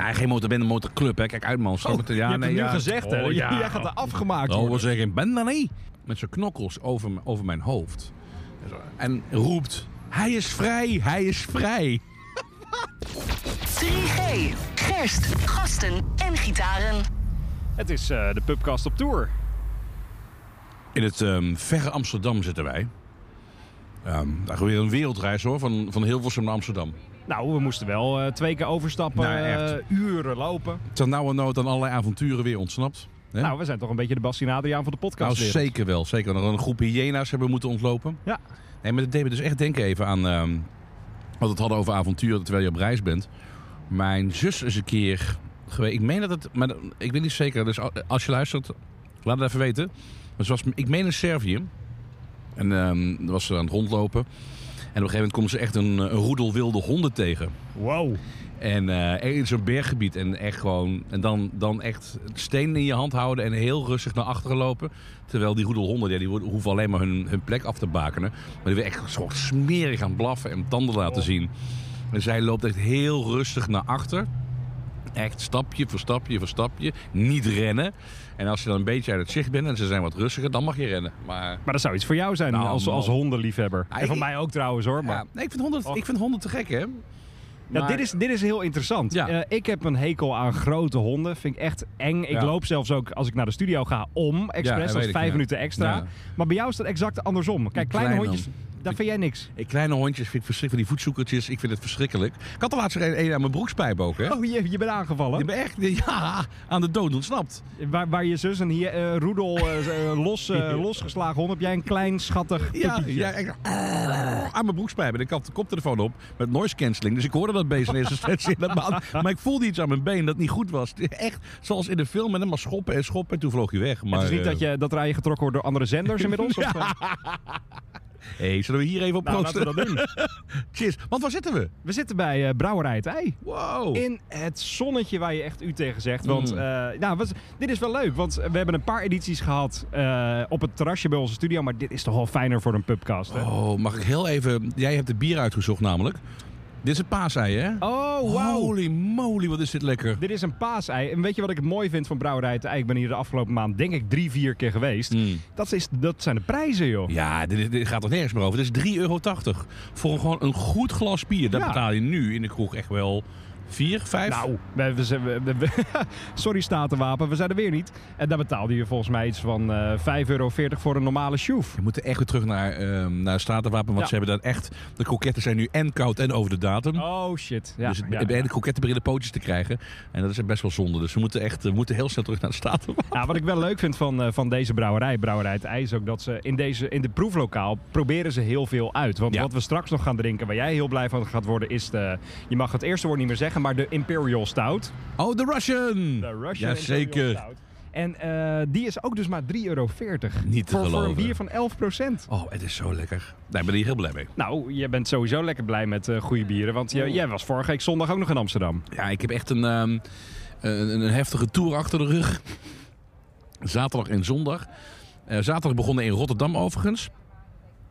Ja, geen motorbende, motorclub, hè. Kijk uit, man. Stop het. Oh, je hebt het nu gezegd, hè? Oh, ja. Jij gaat er afgemaakt Oh, we worden. zeggen, ben daar niet. Met zijn knokkels over, over mijn hoofd. En roept, hij is vrij, hij is vrij. 3G. Gerst, gasten en gitaren. Het is eh, de pubcast op tour. In het ehm, verre Amsterdam zitten wij. Ehm daar weer een wereldreis hoor, van, van Hilversum naar Amsterdam. Nou, we moesten wel eh, twee keer overstappen, Nou, echt. eh, uren lopen. Ter nauwe nood aan allerlei avonturen weer ontsnapt. Hè? Nou, we zijn toch een beetje de Bastien Adriaan van de Nou, podcast. zeker wel. Zeker. Nog een groep hyena's hebben moeten ontlopen. Ja. Nee, maar dat deed me dus echt denken even aan... ehm wat we het hadden over avonturen terwijl je op reis bent. Mijn zus is een keer geweest. Ik meen dat het... Maar ik weet niet zeker. Dus als je luistert, laat het even weten. Maar ze was, ik meen in Servië. En daar was ze aan het rondlopen. En op een gegeven moment komt ze echt een, een roedel wilde honden tegen. Wow. En eh, in zo'n berggebied. En echt gewoon. En dan, dan echt stenen in je hand houden. En heel rustig naar achteren lopen. Terwijl die roedelhonden. Ja, die hoeven alleen maar hun, hun plek af te bakenen. Maar die willen echt zo smerig gaan blaffen. En tanden laten zien. En zij loopt echt heel rustig naar achter. Echt stapje voor stapje voor stapje. Niet rennen. En als je dan een beetje uit het zicht bent. En ze zijn wat rustiger. Dan mag je rennen. Maar. Maar dat zou iets voor jou zijn Nou, als, als hondenliefhebber. Ah, en voor ik- mij ook trouwens hoor. Maar... Ja, nee, ik, vind honden, ik vind honden te gek, hè? Ja, dit, is, dit is heel interessant. Ja. Eh, ik heb een hekel aan grote honden. Vind ik echt eng. Ik Ja. loop zelfs ook als ik naar de studio ga om. Ja, Expres, dat als weet ik, vijf ja. minuten extra. Ja. Maar bij jou is dat exact andersom. Kijk, kleine, Kleine hondjes, daar vind jij niks. Ik, kleine hondjes vind ik verschrikkelijk. Die voetzoekertjes, ik vind het verschrikkelijk. Ik had er laatst een, een aan mijn broekspijp ook, hè? Oh, je, je bent aangevallen. Ik ben echt ja, aan de dood ontsnapt. Waar, waar je zus een hier, eh, roedel eh, eh, los, losgeslagen hond, heb jij een klein schattig Ja, ja echt, aan mijn broekspijp. En ik had de koptelefoon op met noise cancelling. Dus ik hoorde dat beest in eerste instantie. de. Maar ik voelde iets aan mijn been dat niet goed was. Echt zoals in de film. En dan maar schoppen en schoppen. En toen vloog hij weg. Maar, het is niet dat, je, dat er aan je getrokken wordt door andere zenders inmiddels? Of, eh? Hey, zullen we hier even op Nou, proosten? laten we dat doen. Cheers. Want waar zitten we? We zitten bij eh, Brouwerij het Ei. Wow. In het zonnetje waar je echt u tegen zegt. Want Mm. eh, nou, dit is wel leuk. Want we hebben een paar edities gehad eh, op het terrasje bij onze studio. Maar dit is toch wel fijner voor een pubcast. Hè? Oh, mag ik heel even... Jij hebt de bier uitgezocht namelijk. Dit is een paasei, hè? Oh, wauw. Holy moly, wat is dit lekker. Dit is een paasei. En weet je wat ik het mooi vind van Brouwerij het Ei? Ik ben hier de afgelopen maand denk ik drie, vier keer geweest. Mm. Dat, is, dat zijn de prijzen, joh. Ja, dit, dit gaat er nergens meer over. Het is 3,80 euro. Voor gewoon een goed glas bier. Dat Ja. betaal je nu in de kroeg echt wel 4, 5. Nou, we, we, we- sorry Statenwapen, we zijn er weer niet. En daar betaalde je volgens mij iets van eh 5,40 euro voor een normale sjoef. We moeten echt weer terug naar, ehm naar Statenwapen. Want Ja. ze hebben daar echt... De kroketten zijn nu en koud en over de datum. Oh shit. Ja, dus het, ja, de kroketten beginnen pootjes te krijgen. En dat is best wel zonde. Dus we moeten echt we moeten heel snel terug naar de Statenwapen. Ja, wat ik wel leuk vind van, eh, van deze brouwerij, Brouwerij het IJs, ook dat ze in, deze, in de proeflokaal proberen ze heel veel uit. Want wat we straks nog gaan drinken, waar jij heel blij van gaat worden, is de, je mag het eerste woord niet meer zeggen, maar de Imperial Stout. Oh, de Russian! De Russian ja, Imperial zeker. Stout. En eh, die is ook dus maar 3,40 euro. Niet te voor, voor een geloven. bier van 11% Oh, het is zo lekker. Daar ben ik heel blij mee. Nou, je bent sowieso lekker blij met eh, goede bieren. Want je, jij was vorige week zondag ook nog in Amsterdam. Ja, ik heb echt een, ehm, een, een heftige tour achter de rug. Zaterdag en zondag. Eh, zaterdag begonnen in Rotterdam overigens.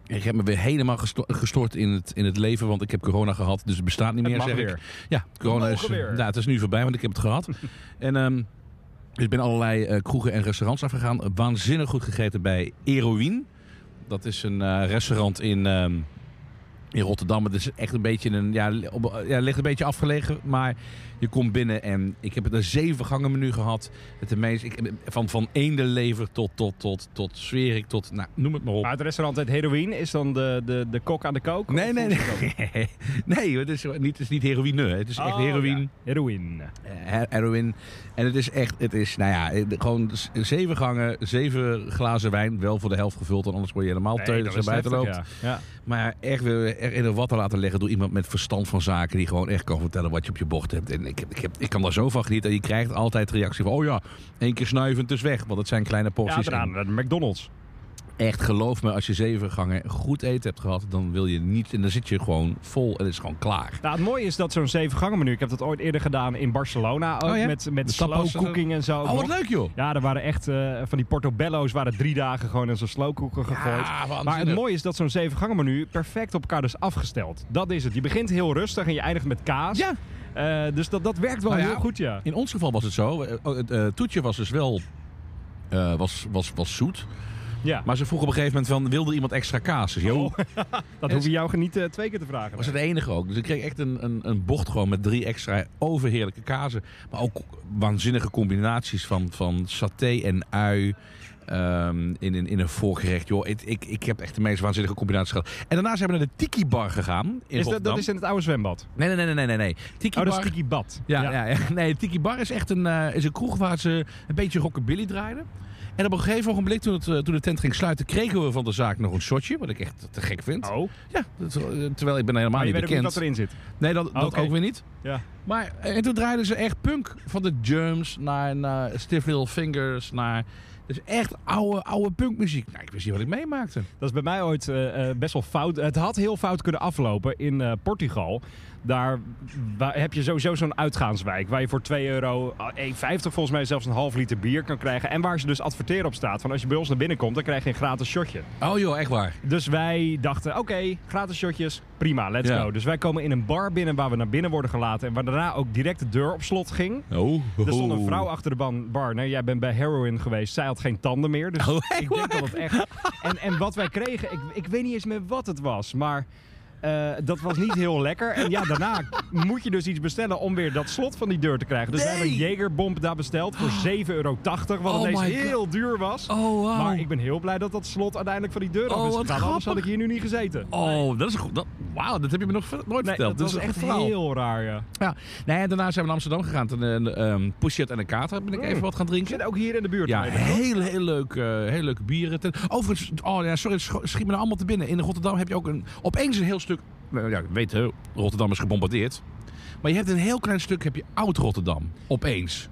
Ik heb me weer helemaal gesto- gestort in het, in het leven, want ik heb corona gehad. Dus het bestaat niet Het meer, mag zeg weer. ik. Ja, corona is, weer. ja, het is nu voorbij, want ik heb het gehad. en ehm, dus ik ben allerlei eh, kroegen en restaurants afgegaan. Waanzinnig goed gegeten bij Eroïne. Dat is een eh, restaurant in, ehm, in Rotterdam. Het is echt een beetje een, ja, op, ja, ligt een beetje afgelegen, maar je komt binnen en ik heb een zeven gangen menu gehad. Het de meest, ik, van, van eendenlever tot, tot, tot, tot sferik, tot, nou, noem het maar op. Maar het restaurant het Heroïne is dan de, de, de kok aan de kook? Nee, nee, nee. Nee, het is niet, het is niet heroïne. Het is echt Oh, heroïne. ja. Heroïne. eh, her- heroïne. En het is echt, het is, nou ja, eh, gewoon zeven gangen, zeven glazen wijn. Wel voor de helft gevuld, want anders word je helemaal teut als je naar buiten loopt. Ja. Ja. Maar echt weer er in een wat te laten leggen door iemand met verstand van zaken. Die gewoon echt kan vertellen wat je op je bocht hebt. En ik, ik, heb, ik kan daar zo van genieten. En je krijgt altijd de reactie van, oh ja, één keer snuiven, het is weg. Want het zijn kleine Ja, porties. naar de McDonald's. echt, geloof me, als je zeven gangen goed eten hebt gehad, dan wil je niet, en dan zit je gewoon vol en het is gewoon klaar. Nou, het mooie is dat zo'n zeven gangen menu, ik heb dat ooit eerder gedaan in Barcelona ook, Oh ja? met, met slow cooking en zo. Oh, wat leuk joh! Ja, er waren echt eh, van die portobello's waren drie dagen gewoon in zo'n slow cooker gegooid. maar het mooie is dat zo'n zeven gangen menu perfect op elkaar is afgesteld. Dat is het. Je begint heel rustig en je eindigt met kaas. Ja. Eh, dus dat, dat werkt wel Nou heel goed, ja. In ons geval was het zo. eh, oh, Het eh, toetje was dus wel was, was, was zoet. ja. Maar ze vroegen op een gegeven moment van, wilde iemand extra kaas? Dus, Oh, dat hoef je jou niet twee keer te vragen. was het enige ook. Dus ik kreeg echt een, een, een bocht gewoon met drie extra overheerlijke kazen. Maar ook waanzinnige combinaties van, van saté en ui. Ehm, in, in, in een voorgerecht. Joh, ik, ik, ik heb echt de meest waanzinnige combinaties gehad. En daarna zijn we naar de Tiki Bar gegaan in is dat, Rotterdam. dat is in het oude zwembad. Nee, nee, nee, nee, nee. nee. Tiki Oh, dat is Bar... Tiki Bad. Ja, ja. Ja, nee, Tiki Bar is echt een, eh, is een kroeg waar ze een beetje rockabilly draaiden. En op een gegeven ogenblik, toen, het, eh, toen de tent ging sluiten, kregen we van de zaak nog een shotje. Wat ik echt te gek vind. Oh, Ja, eh, terwijl ik ben helemaal maar je niet weet ook niet bekend. wat erin zit. Nee, dat, dat Oké. ook weer niet. Ja. Maar, en toen draaiden ze echt punk. Van de Germs naar, naar Stiff Little Fingers naar... Dus echt oude, oude punkmuziek. Nou, ik wist niet wat ik meemaakte. Dat is bij mij ooit eh, eh, best wel fout. Het had heel fout kunnen aflopen in eh, Portugal. Daar wa- heb je sowieso zo'n uitgaanswijk waar je voor 2 euro, eh, 1,50 volgens mij zelfs een half liter bier kan krijgen. En waar ze dus adverteren op staat van als je bij ons naar binnen komt, dan krijg je een gratis shotje. Oh joh, echt waar. Dus wij dachten, oké, gratis shotjes, prima, let's Ja. go. Dus wij komen in een bar binnen waar we naar binnen worden gelaten en waar daarna ook direct de deur op slot ging. Oh. Er stond een vrouw achter de ban- bar. Nou, jij bent bij heroin geweest. Zij had geen tanden meer. Dus Oh, ik denk dat het echt... En, en wat wij kregen, ik, ik weet niet eens meer wat het was. Maar eh, dat was niet heel lekker. En ja, daarna moet je dus iets bestellen om weer dat slot van die deur te krijgen. Dus wij hebben een. Jägerbomb daar besteld voor 7,80 euro. Wat Oh ineens God. heel duur was. Oh, wow. Maar ik ben heel blij dat dat slot uiteindelijk van die deur af Oh, is gegaan. Anders had ik hier nu niet gezeten. Oh, dat is goed. Dat, Wauw, dat heb je me nog nooit Nee, verteld. dat is een echt verhaal. heel raar, ja. Ja. Nee, en daarna zijn we naar Amsterdam gegaan. Toen uh, um, Pushet en een kater ben ik Mm. even wat gaan drinken. Zit ook hier in de buurt. Ja, heel, heel leuk, eh, heel leuke bieren. Ten- Overigens, oh ja, sorry, schiet me nou allemaal te binnen. In Rotterdam heb je ook een, opeens een heel stuk... nou Ja, Rotterdam is gebombardeerd. Maar je hebt een heel klein stuk, heb je oud-Rotterdam. Opeens.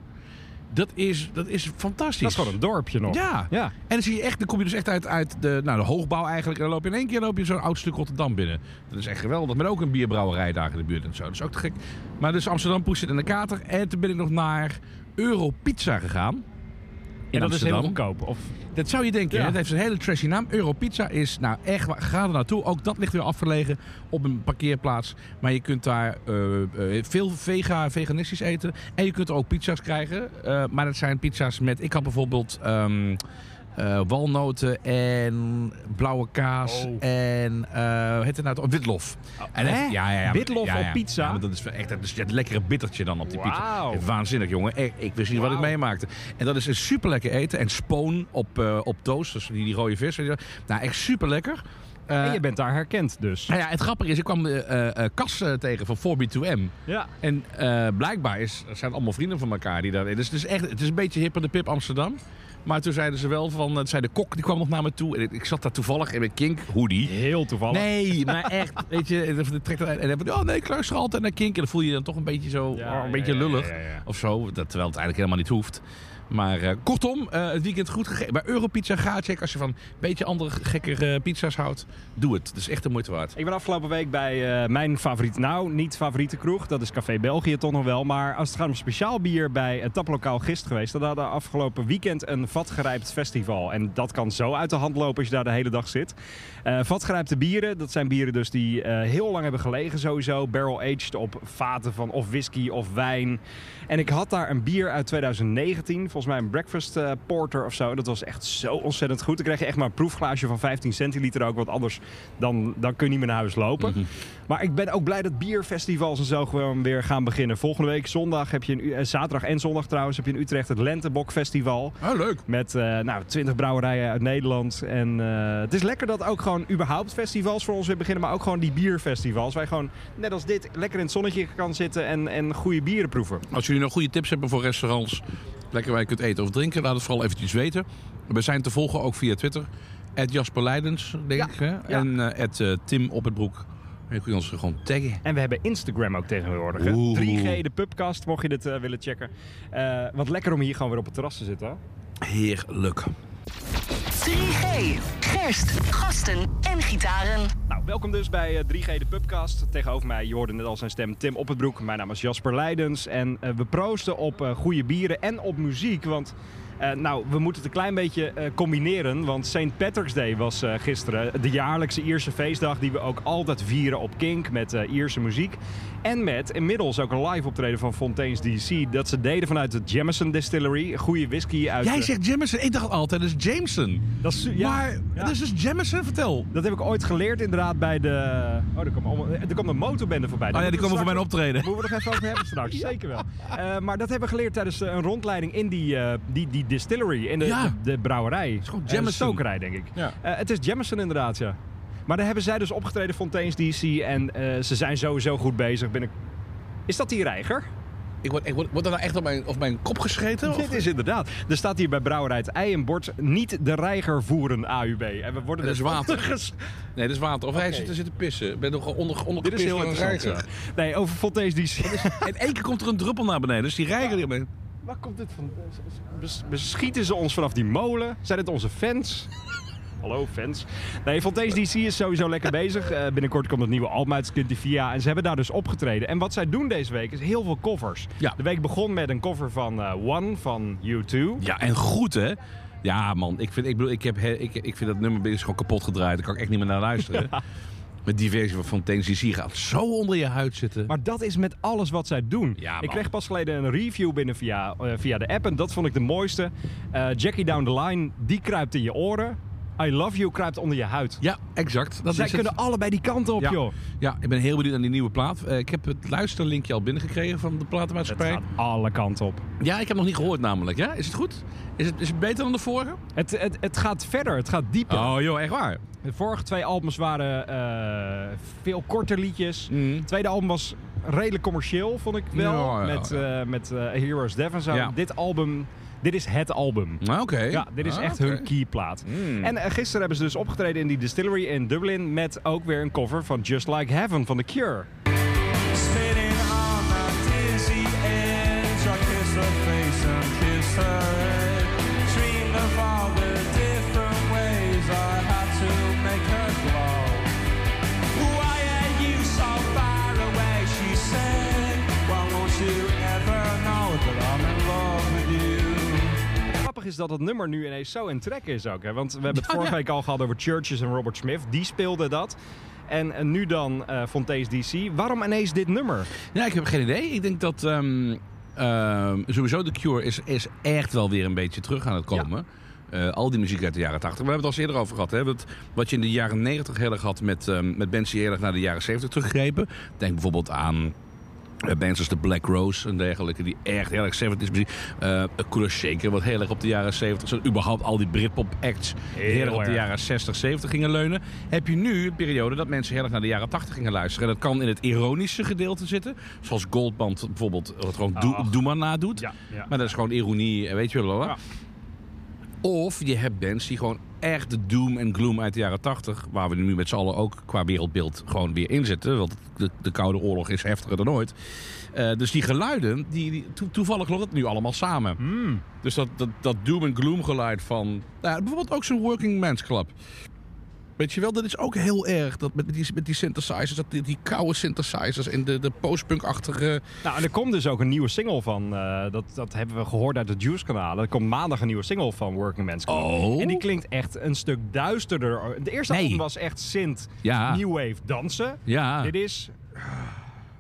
Dat is, dat is fantastisch. Dat is gewoon een dorpje nog. Ja. Ja. En dan, zie je echt, dan kom je dus echt uit, uit de, nou, de hoogbouw eigenlijk. En dan loop je in één keer loop je zo'n oud stuk Rotterdam binnen. Dat is echt geweldig. Met ook een bierbrouwerij daar in de buurt en zo. Dat is ook te gek. Maar dus Amsterdam, Poesit en de Kater. En toen ben ik nog naar Europizza gegaan. En dat is heel Amsterdam. goedkoop. Of Dat zou je denken. Ja. hè? Het heeft een hele trashy naam. Europizza is nou echt, ga er naartoe. Ook dat ligt weer afgelegen op een parkeerplaats. Maar je kunt daar eh, eh, veel vega, veganistisch eten. En je kunt er ook pizza's krijgen. Eh, maar dat zijn pizza's met, ik had bijvoorbeeld ehm, eh, walnoten en blauwe kaas. Oh. En uh, het nou? Witlof. En dat- hè? ja, ja, ja, Witlof op pizza? Ja, maar dat is echt dat is het lekkere bittertje dan op die pizza. Echt Waanzinnig, jongen. Ik, ik wist niet wat ik meemaakte. En dat is een super lekker eten. En spoon op, eh, op toast, dus die, die rode vis. Nou, echt super lekker. en je bent daar herkend dus. nou ja, het grappige is, ik kwam de Cas eh, tegen van 4B2M. Ja. En blijkbaar is, zijn allemaal vrienden van elkaar die daar... Dus het is, echt, het is een beetje hipper de pip Amsterdam. Maar toen zeiden ze wel van... Het zei de kok, die kwam nog naar me toe. En ik, ik zat daar toevallig in mijn kink hoodie. Heel toevallig. Nee, maar echt. Weet je, de trekt er, en dan oh nee, ik luister altijd naar Kink. En dan voel je je dan toch een beetje zo, Ja, oh, een ja, beetje lullig. Of zo, dat, terwijl het eigenlijk helemaal niet hoeft. Maar eh, kortom, eh, het weekend goed gegeten. Bij Europizza ga als je van een beetje andere gekkere pizza's houdt. Doe het. Het is echt de moeite waard. Ik ben afgelopen week bij eh, mijn favoriet, nou niet favoriete kroeg, dat is Café België toch nog wel. Maar als het gaat om speciaal bier bij het taplokaal Gist geweest, dan hadden afgelopen weekend een vatgerijpt festival. En dat kan zo uit de hand lopen als je daar de hele dag zit. Vatgerijpte bieren, dat zijn bieren dus die heel lang hebben gelegen sowieso. Barrel-aged op vaten van of whisky of wijn. En ik had daar een bier uit 2019, volgens mij een breakfast eh, porter of zo. Dat was echt zo ontzettend goed. Dan kreeg je echt maar een proefglaasje van 15 centiliter ook, want anders dan, dan kun je niet meer naar huis lopen. Mhm. Maar ik ben ook blij dat bierfestivals en zo gewoon weer gaan beginnen. Volgende week zondag heb je een, eh, zaterdag en zondag trouwens, heb je in Utrecht het Lentebok Festival. Oh, leuk. Met eh nou, 20 brouwerijen uit Nederland. En eh, het is lekker dat ook gewoon überhaupt festivals voor ons weer beginnen. Maar ook gewoon die bierfestivals. Waar je gewoon, net als dit, lekker in het zonnetje kan zitten en, en goede bieren proeven. Als jullie nog goede tips hebben voor restaurants, lekker waar je kunt eten of drinken, laat het vooral eventjes weten. We zijn te volgen ook via Twitter. Jasper Leidens, denk Ja, ik. Hè? En eh, at, eh, Tim op het broek. Je kunt ons gewoon taggen. En we hebben Instagram ook tegenwoordig. hè. Oeh. 3G, de pubcast, mocht je dit eh, willen checken. Wat lekker om hier gewoon weer op het terras te zitten. Heerlijk. 3G. Gerst, gasten en gitaren. Nou, welkom dus bij eh, 3G de Pubcast. Tegenover mij, je hoorde net al zijn stem, Tim Oppenbroek. Mijn naam is Jasper Leidens. En eh, we proosten op eh, goede bieren en op muziek. Want Eh, nou, we moeten het een klein beetje eh, combineren, want St. Patrick's Day was eh, gisteren. De jaarlijkse Ierse feestdag die we ook altijd vieren op Kink met Ierse muziek. En met inmiddels ook een live optreden van Fontaine's DC. Dat ze deden vanuit de Jameson Distillery. Goede whisky uit... Jij zegt Jameson. Ik dacht altijd, dat is Jameson. dat is, ja, maar, ja. dat is dus Jameson? Vertel. Dat heb ik ooit geleerd inderdaad bij de... Oh, er komt, er een motorbende voorbij. Oh ja, die komen voor mijn optreden. Moeten we nog even over hebben straks, zeker wel. Maar dat hebben we geleerd tijdens een rondleiding in die, die, die distillery, in de, Ja. de, de brouwerij. Het is gewoon de Jameson. stokerij, denk ik. Ja. Eh, het is Jameson inderdaad, ja. Maar daar hebben zij dus opgetreden, Fontaine's DC. En eh, ze zijn sowieso goed bezig. Binnen... Is dat die reiger? Ik word, ik word, wordt er nou echt op mijn, op mijn kop gescheten? Of? Dit is inderdaad. Er staat hier bij Brouwerij het ei en bord niet de reiger voeren AUB. En we worden Dat is dus water. ges- Nee, dat is water. Of hij zit te zitten pissen. Ik ben nog onder, onder Dit is heel interessant. ja. Nee, over Fontaine's DC. In één keer komt er een druppel naar beneden. Dus die rijger die beneden. Waar komt dit van? Bes- Beschieten ze ons vanaf die molen? Zijn het onze fans? Hallo fans. Nee, Fontaine's DC is sowieso lekker bezig. Eh, binnenkort komt het nieuwe album uit. En ze hebben daar dus opgetreden. En wat zij doen deze week is heel veel covers. Ja. De week begon met een cover van eh, One van U2. Ja, en goed hè. Ja man, ik vind, ik bedoel, ik heb, he- ik, ik vind dat nummer is gewoon kapot gedraaid. Daar kan ik echt niet meer naar luisteren. Met die versie van Fontaine's DC gaat zo onder je huid zitten. Maar dat is met alles wat zij doen. Ja, ik kreeg pas geleden een review binnen via, eh, via de app. En dat vond ik de mooiste. Eh, Jackie Down the Line, die kruipt in je oren. I Love You kruipt onder je huid. Ja, exact. Dat Zij is het. kunnen allebei die kant op, Ja. joh. Ja, ik ben heel benieuwd naar die nieuwe plaat. Eh, ik heb het luisterlinkje al binnengekregen van de Het platenmaatschappij. gaat alle kanten op. Ja, ik heb nog niet gehoord namelijk. Ja, is het goed? Is het, is het beter dan de vorige? Het, het, het gaat verder, het gaat dieper. Oh joh, echt waar? De vorige twee albums waren eh, veel korter liedjes. Mm. Het tweede album was redelijk commercieel, vond ik wel. Ja, ja, met ja. eh, met eh, Heroes Death en zo. Dit album, dit is het album. Nou, Oké. Ja, dit is Ah, echt hun keyplaat. Mm. En gisteren hebben ze dus opgetreden in die distillery in Dublin met ook weer een cover van Just Like Heaven van The Cure. Is dat het nummer nu ineens zo in trek is ook. Hè? Want we hebben het Ja, vorige ja. week al gehad over Churches en Robert Smith. Die speelden dat. En, en nu dan eh Fontaine's DC. Waarom ineens dit nummer? Ja, ik heb geen idee. Ik denk dat ehm, ehm, sowieso The Cure is, is echt wel weer een beetje terug aan het komen. Eh, al die muziek uit de jaren 80. We hebben het al eens eerder over gehad. Hè? Wat, wat je in de jaren 90 heel erg had met, ehm, met bands die heel erg naar de jaren 70 teruggrepen. Denk bijvoorbeeld aan bands als de Black Rose en dergelijke. Die echt heel erg 70s muziek. Eh Cooler Shaker, wat heel erg op de jaren 70. Zo, überhaupt al die Britpop acts. heel erg op de jaren 60, 70 gingen leunen. Heb je nu een periode dat mensen heel erg naar de jaren 80 gingen luisteren. En dat kan in het ironische gedeelte zitten. Zoals Goldband bijvoorbeeld, wat gewoon Doe. Doe maar nadoet. Ja, ja. Maar dat is gewoon ironie, eh, weet je wel. Ja. Of je hebt bands die gewoon echt de doom en gloom uit de jaren 80, waar we nu met z'n allen ook qua wereldbeeld gewoon weer in zitten. Want de, de Koude Oorlog is heftiger dan ooit. Eh, dus die geluiden, die, die, to- toevallig loopt het nu allemaal samen. Hmm. Dus dat, dat, dat doom en gloom geluid van... Nou, bijvoorbeeld ook zo'n Working Man's Club. Weet je wel, dat is ook heel erg. Dat met, die, met die synthesizers, dat die, die koude synthesizers en de, de postpunk-achtige... Nou, en er komt dus ook een nieuwe single van. eh, dat, dat hebben we gehoord uit de Juice-kanalen. Er komt maandag een nieuwe single van Working Man's Club. Oh. En die klinkt echt een stuk duisterder. De eerste Nee. album was echt synth, Ja. new wave dansen. Ja. Dit is...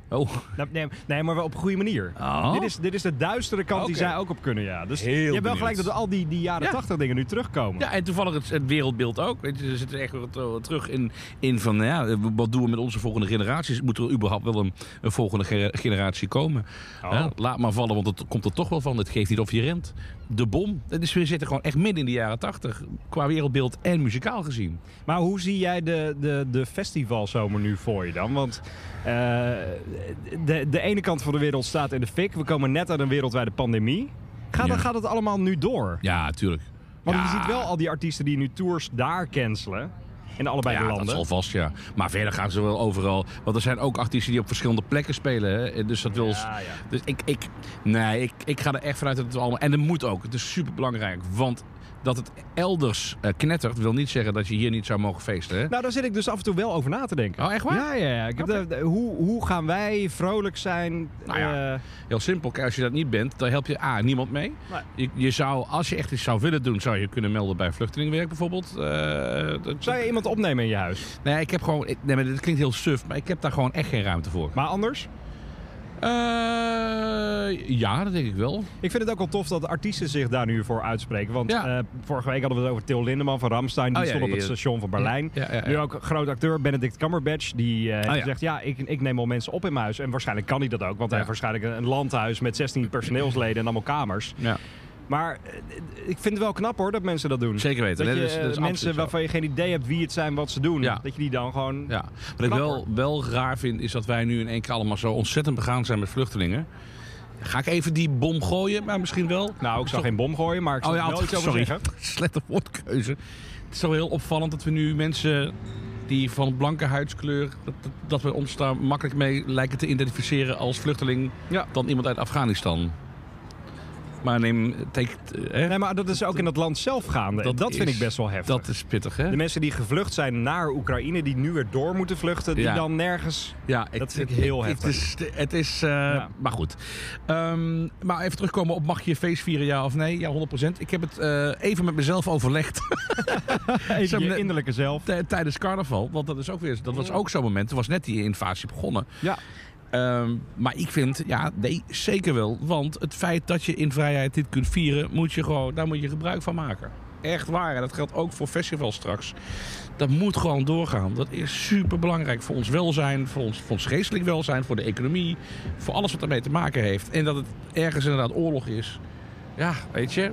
Oh, nou, Nee, nee, maar wel op een goede manier. Oh. Dit, is, dit is de duistere kant die zij ook op kunnen, ja. Dus Heel je hebt wel gelijk dat al die, die jaren Ja. 80 dingen nu terugkomen. Ja, en toevallig het, het wereldbeeld ook. Weet je, er zit echt wat, terug in, in van, nou ja, wat doen we met onze volgende generaties? Moet er überhaupt wel een, een volgende ge- generatie komen? Oh. Laat maar vallen, want het komt er toch wel van. Het geeft niet of je rent. De bom. Dus we zitten gewoon echt midden in de jaren tachtig. Qua wereldbeeld en muzikaal gezien. Maar hoe zie jij de, de, de festivalzomer nu voor je dan? Want eh, de, de ene kant van de wereld staat in de fik. We komen net uit een wereldwijde pandemie. Gaat, Ja. het, gaat het allemaal nu door? Ja, tuurlijk. Want ja. je ziet wel al die artiesten die nu tours daar cancelen. In allebei ja, de dat landen. zal vast, ja. Maar verder gaan ze wel overal. Want er zijn ook artiesten die op verschillende plekken spelen. Hè? Dus dat wil... Ja, ja. Dus ik, ik, nee, ik, ik ga er echt vanuit dat het allemaal... En dat moet ook. Het is super belangrijk. Want Dat het elders eh, knettert, wil niet zeggen dat je hier niet zou mogen feesten. Hè? Nou, daar zit ik dus af en toe wel over na te denken. Oh, echt waar? Ja, ja, ja. Ik heb de- de- hoe, hoe gaan wij vrolijk zijn? Nou ja. eh, Heel simpel. Als je dat niet bent, dan help je A, niemand mee. Nee. Je, je zou, als je echt iets zou willen doen, zou je kunnen melden bij vluchtelingenwerk bijvoorbeeld. Eh, dat- zou je iemand opnemen in je huis? Nee, ik heb gewoon. Nee, maar dit klinkt heel suf, maar ik heb daar gewoon echt geen ruimte voor. Maar anders? Eh, ja, dat denk ik wel. Ik vind het ook wel tof dat artiesten zich daar nu voor uitspreken. Want Ja. eh, vorige week hadden we het over Till Lindemann van Ramstein. Die Oh ja, stond op het die- station van Berlijn. Nu ook groot acteur, Benedict Cumberbatch. Die eh, Oh ja. gezegd, ja, ik, ik neem al mensen op in mijn huis. En waarschijnlijk kan hij dat ook. Want hij heeft waarschijnlijk een landhuis met 16 personeelsleden en allemaal kamers. Maar eh, ik vind het wel knap hoor, dat mensen dat doen. zeker weten. Dat Nee, je dat is- dat is eh, mensen zo. waarvan je geen idee hebt wie het zijn, wat ze doen. Ja. Dat je die dan gewoon... Ja. Wat ik wel, wel raar vind, is dat wij nu in één keer allemaal zo ontzettend begaan zijn met vluchtelingen. Ga ik even die bom gooien? Maar misschien wel. Nou, ik zou geen bom gooien, maar ik zou Oh ja, wel iets over sorry. zeggen. Slechte woordkeuze. Het is toch heel opvallend dat we nu mensen die van blanke huidskleur, dat, dat- dat we ons daar makkelijk mee lijken te identificeren als vluchteling Ja. dan iemand uit Afghanistan. Maar neem, take, hè? Nee, maar dat is ook in dat land zelf gaande. Dat, dat vind ik best wel heftig. Dat is pittig, hè? De mensen die gevlucht zijn naar Oekraïne, die nu weer door moeten vluchten, die Ja. dan nergens... Ja, Dat vind ik heel het, heftig. is, het is, eh, maar goed. Ehm, maar even terugkomen op mag je feest vieren, ja of nee? Ja, 100%. Ik heb het eh, even met mezelf overlegd Even je innerlijke zelf. tijdens carnaval. Want dat, is ook weer, dat was ook zo'n moment. Toen was net die invasie begonnen. Ja. Ehm, maar ik vind, ja, nee, zeker wel. Want het feit dat je in vrijheid dit kunt vieren, moet je gewoon, daar moet je gebruik van maken. Echt waar. En dat geldt ook voor festivals straks. Dat moet gewoon doorgaan. Dat is super belangrijk voor ons welzijn, voor ons, voor ons geestelijk welzijn, voor de economie, voor alles wat ermee te maken heeft. En dat het ergens inderdaad oorlog is. Ja, weet je.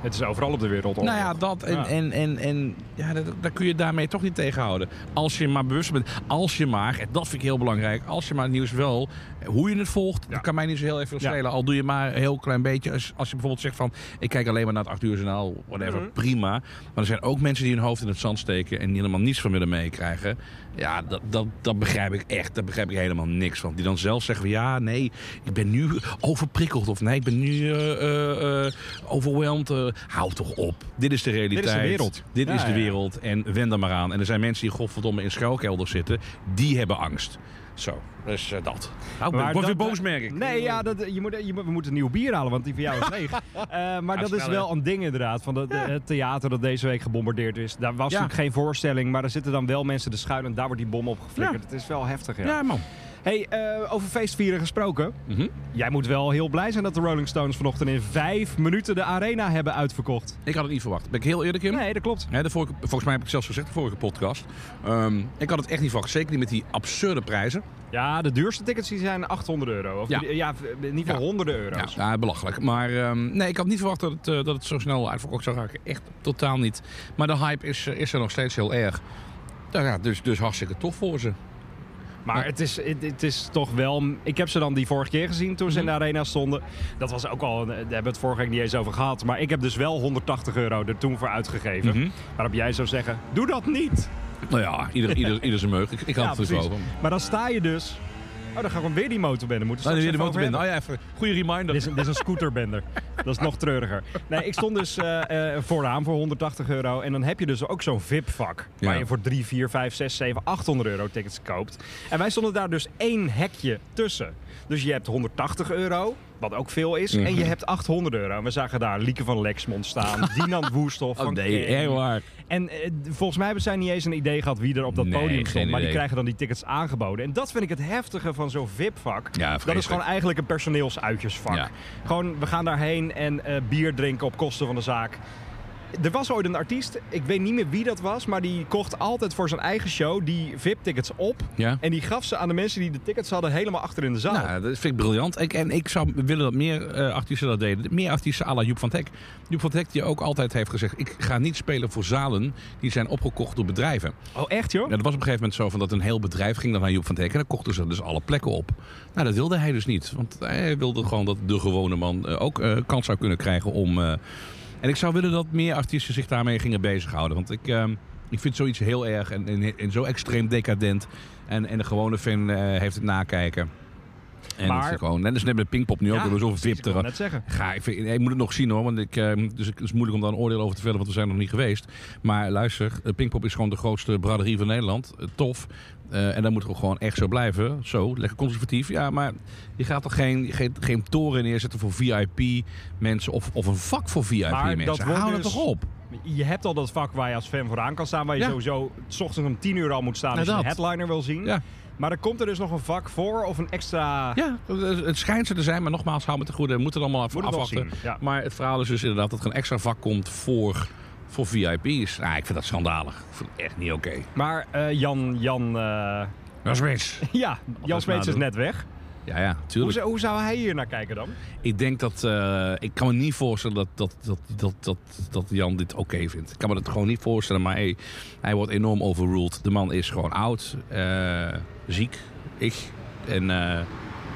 Het is overal op de wereld. Nou ja, dat. En, Ja. en, en, en ja, dat, daar kun je daarmee toch niet tegenhouden. Als je maar bewust bent. Als je maar, en dat vind ik heel belangrijk. Als je maar het nieuws wel, hoe je het volgt, dat kan mij niet zo heel even schelen. Al doe je maar een heel klein beetje. Als, als je bijvoorbeeld zegt van, ik kijk alleen maar naar het 8 uur journaal, whatever, Mhm. prima. Maar er zijn ook mensen die hun hoofd in het zand steken en die helemaal niets van willen meekrijgen. Ja, dat, dat, dat begrijp ik echt. Daar begrijp ik helemaal niks van. Die dan zelf zeggen van, ja, nee, ik ben nu overprikkeld. Of nee, ik ben nu eh eh, eh, hou toch op. Dit is de realiteit. wereld. Dit Ja, is de ja, ja. wereld en wend er maar aan. En er zijn mensen die godverdomme in schuilkelders zitten. Die hebben angst. Zo, dus eh, dat. Nou, Maar word dat- boos, merk ik. Nee, ja, dat, je moet, je moet, we moeten een nieuw bier halen, want die van jou is leeg. Eh, maar dat is wel een ding inderdaad. Van de, de- het theater dat deze week gebombardeerd is. Daar was Ja. natuurlijk geen voorstelling, maar er zitten dan wel mensen te schuilen. En daar wordt die bom op geflikkerd. Het is wel heftig, ja. Ja, man. Hey, eh, over feestvieren gesproken. Mhm. Jij moet wel heel blij zijn dat de Rolling Stones vanochtend in vijf minuten de arena hebben uitverkocht. Ik had het niet verwacht. Ben ik heel eerlijk in? Nee, dat klopt. De vorige, volgens mij heb ik zelfs gezegd de vorige podcast. Ehm, ik had het echt niet verwacht. Zeker niet met die absurde prijzen. Ja, de duurste tickets die zijn 800 euro. Of Ja. ja. in ieder geval Ja. honderden euro's. ja, belachelijk. Maar ehm, nee, ik had niet verwacht dat het, eh, dat het zo snel uitverkocht zou raken. Echt totaal niet. Maar de hype is, eh, is er nog steeds heel erg. Nou ja, dus, dus hartstikke tof voor ze. Maar het is, het, het is toch wel... Ik heb ze dan die vorige keer gezien toen ze in de Mhm. arena stonden. Dat was ook al... Daar hebben we het vorige week niet eens over gehad. Maar ik heb dus wel 180 euro er toen voor uitgegeven. Mhm. Waarop jij zou zeggen, doe dat niet. Nou ja, ieder, ieder, ieder zijn meuk. Ik, ik had Ja, het er van. Maar dan sta je dus... Oh, dan ga ik gewoon weer die motorbende. Moeten straks weer de motorbende. Oh ja, even. Goede reminder. Dit is, een- dit is een scooterbender. Dat is nog treuriger. Nee, ik stond dus eh, eh, vooraan voor 180 euro. En dan heb je dus ook zo'n VIP-vak. Ja. Waar je voor 3, 4, 5, 6, 7, 800 euro tickets koopt. En wij stonden daar dus één hekje tussen. Dus je hebt 180 euro, wat ook veel is. En je hebt 800 euro. En we zagen daar Lieke van Lexmond staan. Dinant Woesthoff Oh van nee, Ken. echt waar. En eh, volgens mij hebben zij niet eens een idee gehad wie er op dat Nee, podium geen stond. Maar die idee. krijgen dan die tickets aangeboden. En dat vind ik het heftige van zo'n VIP-vak. Ja, Dat is vreselijk. gewoon eigenlijk een personeelsuitjesvak. Ja. Gewoon, we gaan daarheen en eh, bier drinken op kosten van de zaak. Er was ooit een artiest, ik weet niet meer wie dat was, maar die kocht altijd voor zijn eigen show die VIP-tickets op. Ja. En die gaf ze aan de mensen die de tickets hadden helemaal achter in de zaal. Nou, dat vind ik briljant. Ik, en ik zou willen dat meer eh, artiesten dat deden. Meer artiesten à la Joep van Teck. Joep van Teck die ook altijd heeft gezegd... ik ga niet spelen voor zalen die zijn opgekocht door bedrijven. oh, echt joh? Ja, dat was op een gegeven moment zo van dat een heel bedrijf ging dan naar Joep van Teck... en dan kochten ze dus alle plekken op. Nou, dat wilde hij dus niet. Want hij wilde gewoon dat de gewone man eh, ook eh, kans zou kunnen krijgen om... en ik zou willen dat meer artiesten zich daarmee gingen bezighouden. Want ik, ehm, ik vind zoiets heel erg en, en, en zo extreem decadent. En, en de gewone fan eh, heeft het nakijken. En Maar- dat is gewoon, net als net met Pinkpop nu ook, we hebben zoveel VIP net zeggen. Ga, ik, vind- ik moet het nog zien hoor, want ik, eh, dus het is moeilijk om daar een oordeel over te vellen, want we zijn nog niet geweest. Maar luister, eh, Pinkpop is gewoon de grootste braderie van Nederland. Eh, tof. Eh, en dat moet gewoon echt zo blijven. Zo, lekker conservatief. Ja, maar je gaat toch geen, geen, geen toren neerzetten voor VIP-mensen of, of een vak voor VIP-mensen. Hou het dus- toch op. Je hebt al dat vak waar je als fan vooraan kan staan. Waar je Ja. sowieso s ochtends om 10 uur al moet staan als Nou, je een headliner wil zien. Ja. Maar er komt er dus nog een vak voor of een extra... Ja, het schijnt zo te zijn, maar nogmaals, hou me te goede. We moeten het allemaal het nog afwachten. zien, ja. Maar het verhaal is dus inderdaad dat er een extra vak komt voor, voor VIP's. Nou, ik vind dat schandalig. Ik vind het echt niet oké. Maar eh, Jan, Jan, Dat is mis. ja, Jan Smeets is net weg. Ja, ja, Hoe, tuurlijk. zou- hoe zou hij hier naar kijken dan? Ik denk dat... eh, ik kan me niet voorstellen dat, dat, dat, dat, dat, dat Jan dit oké vindt. Ik kan me dat gewoon niet voorstellen, maar hey, hij wordt enorm overruled. De man is gewoon oud, eh, ziek, ik. En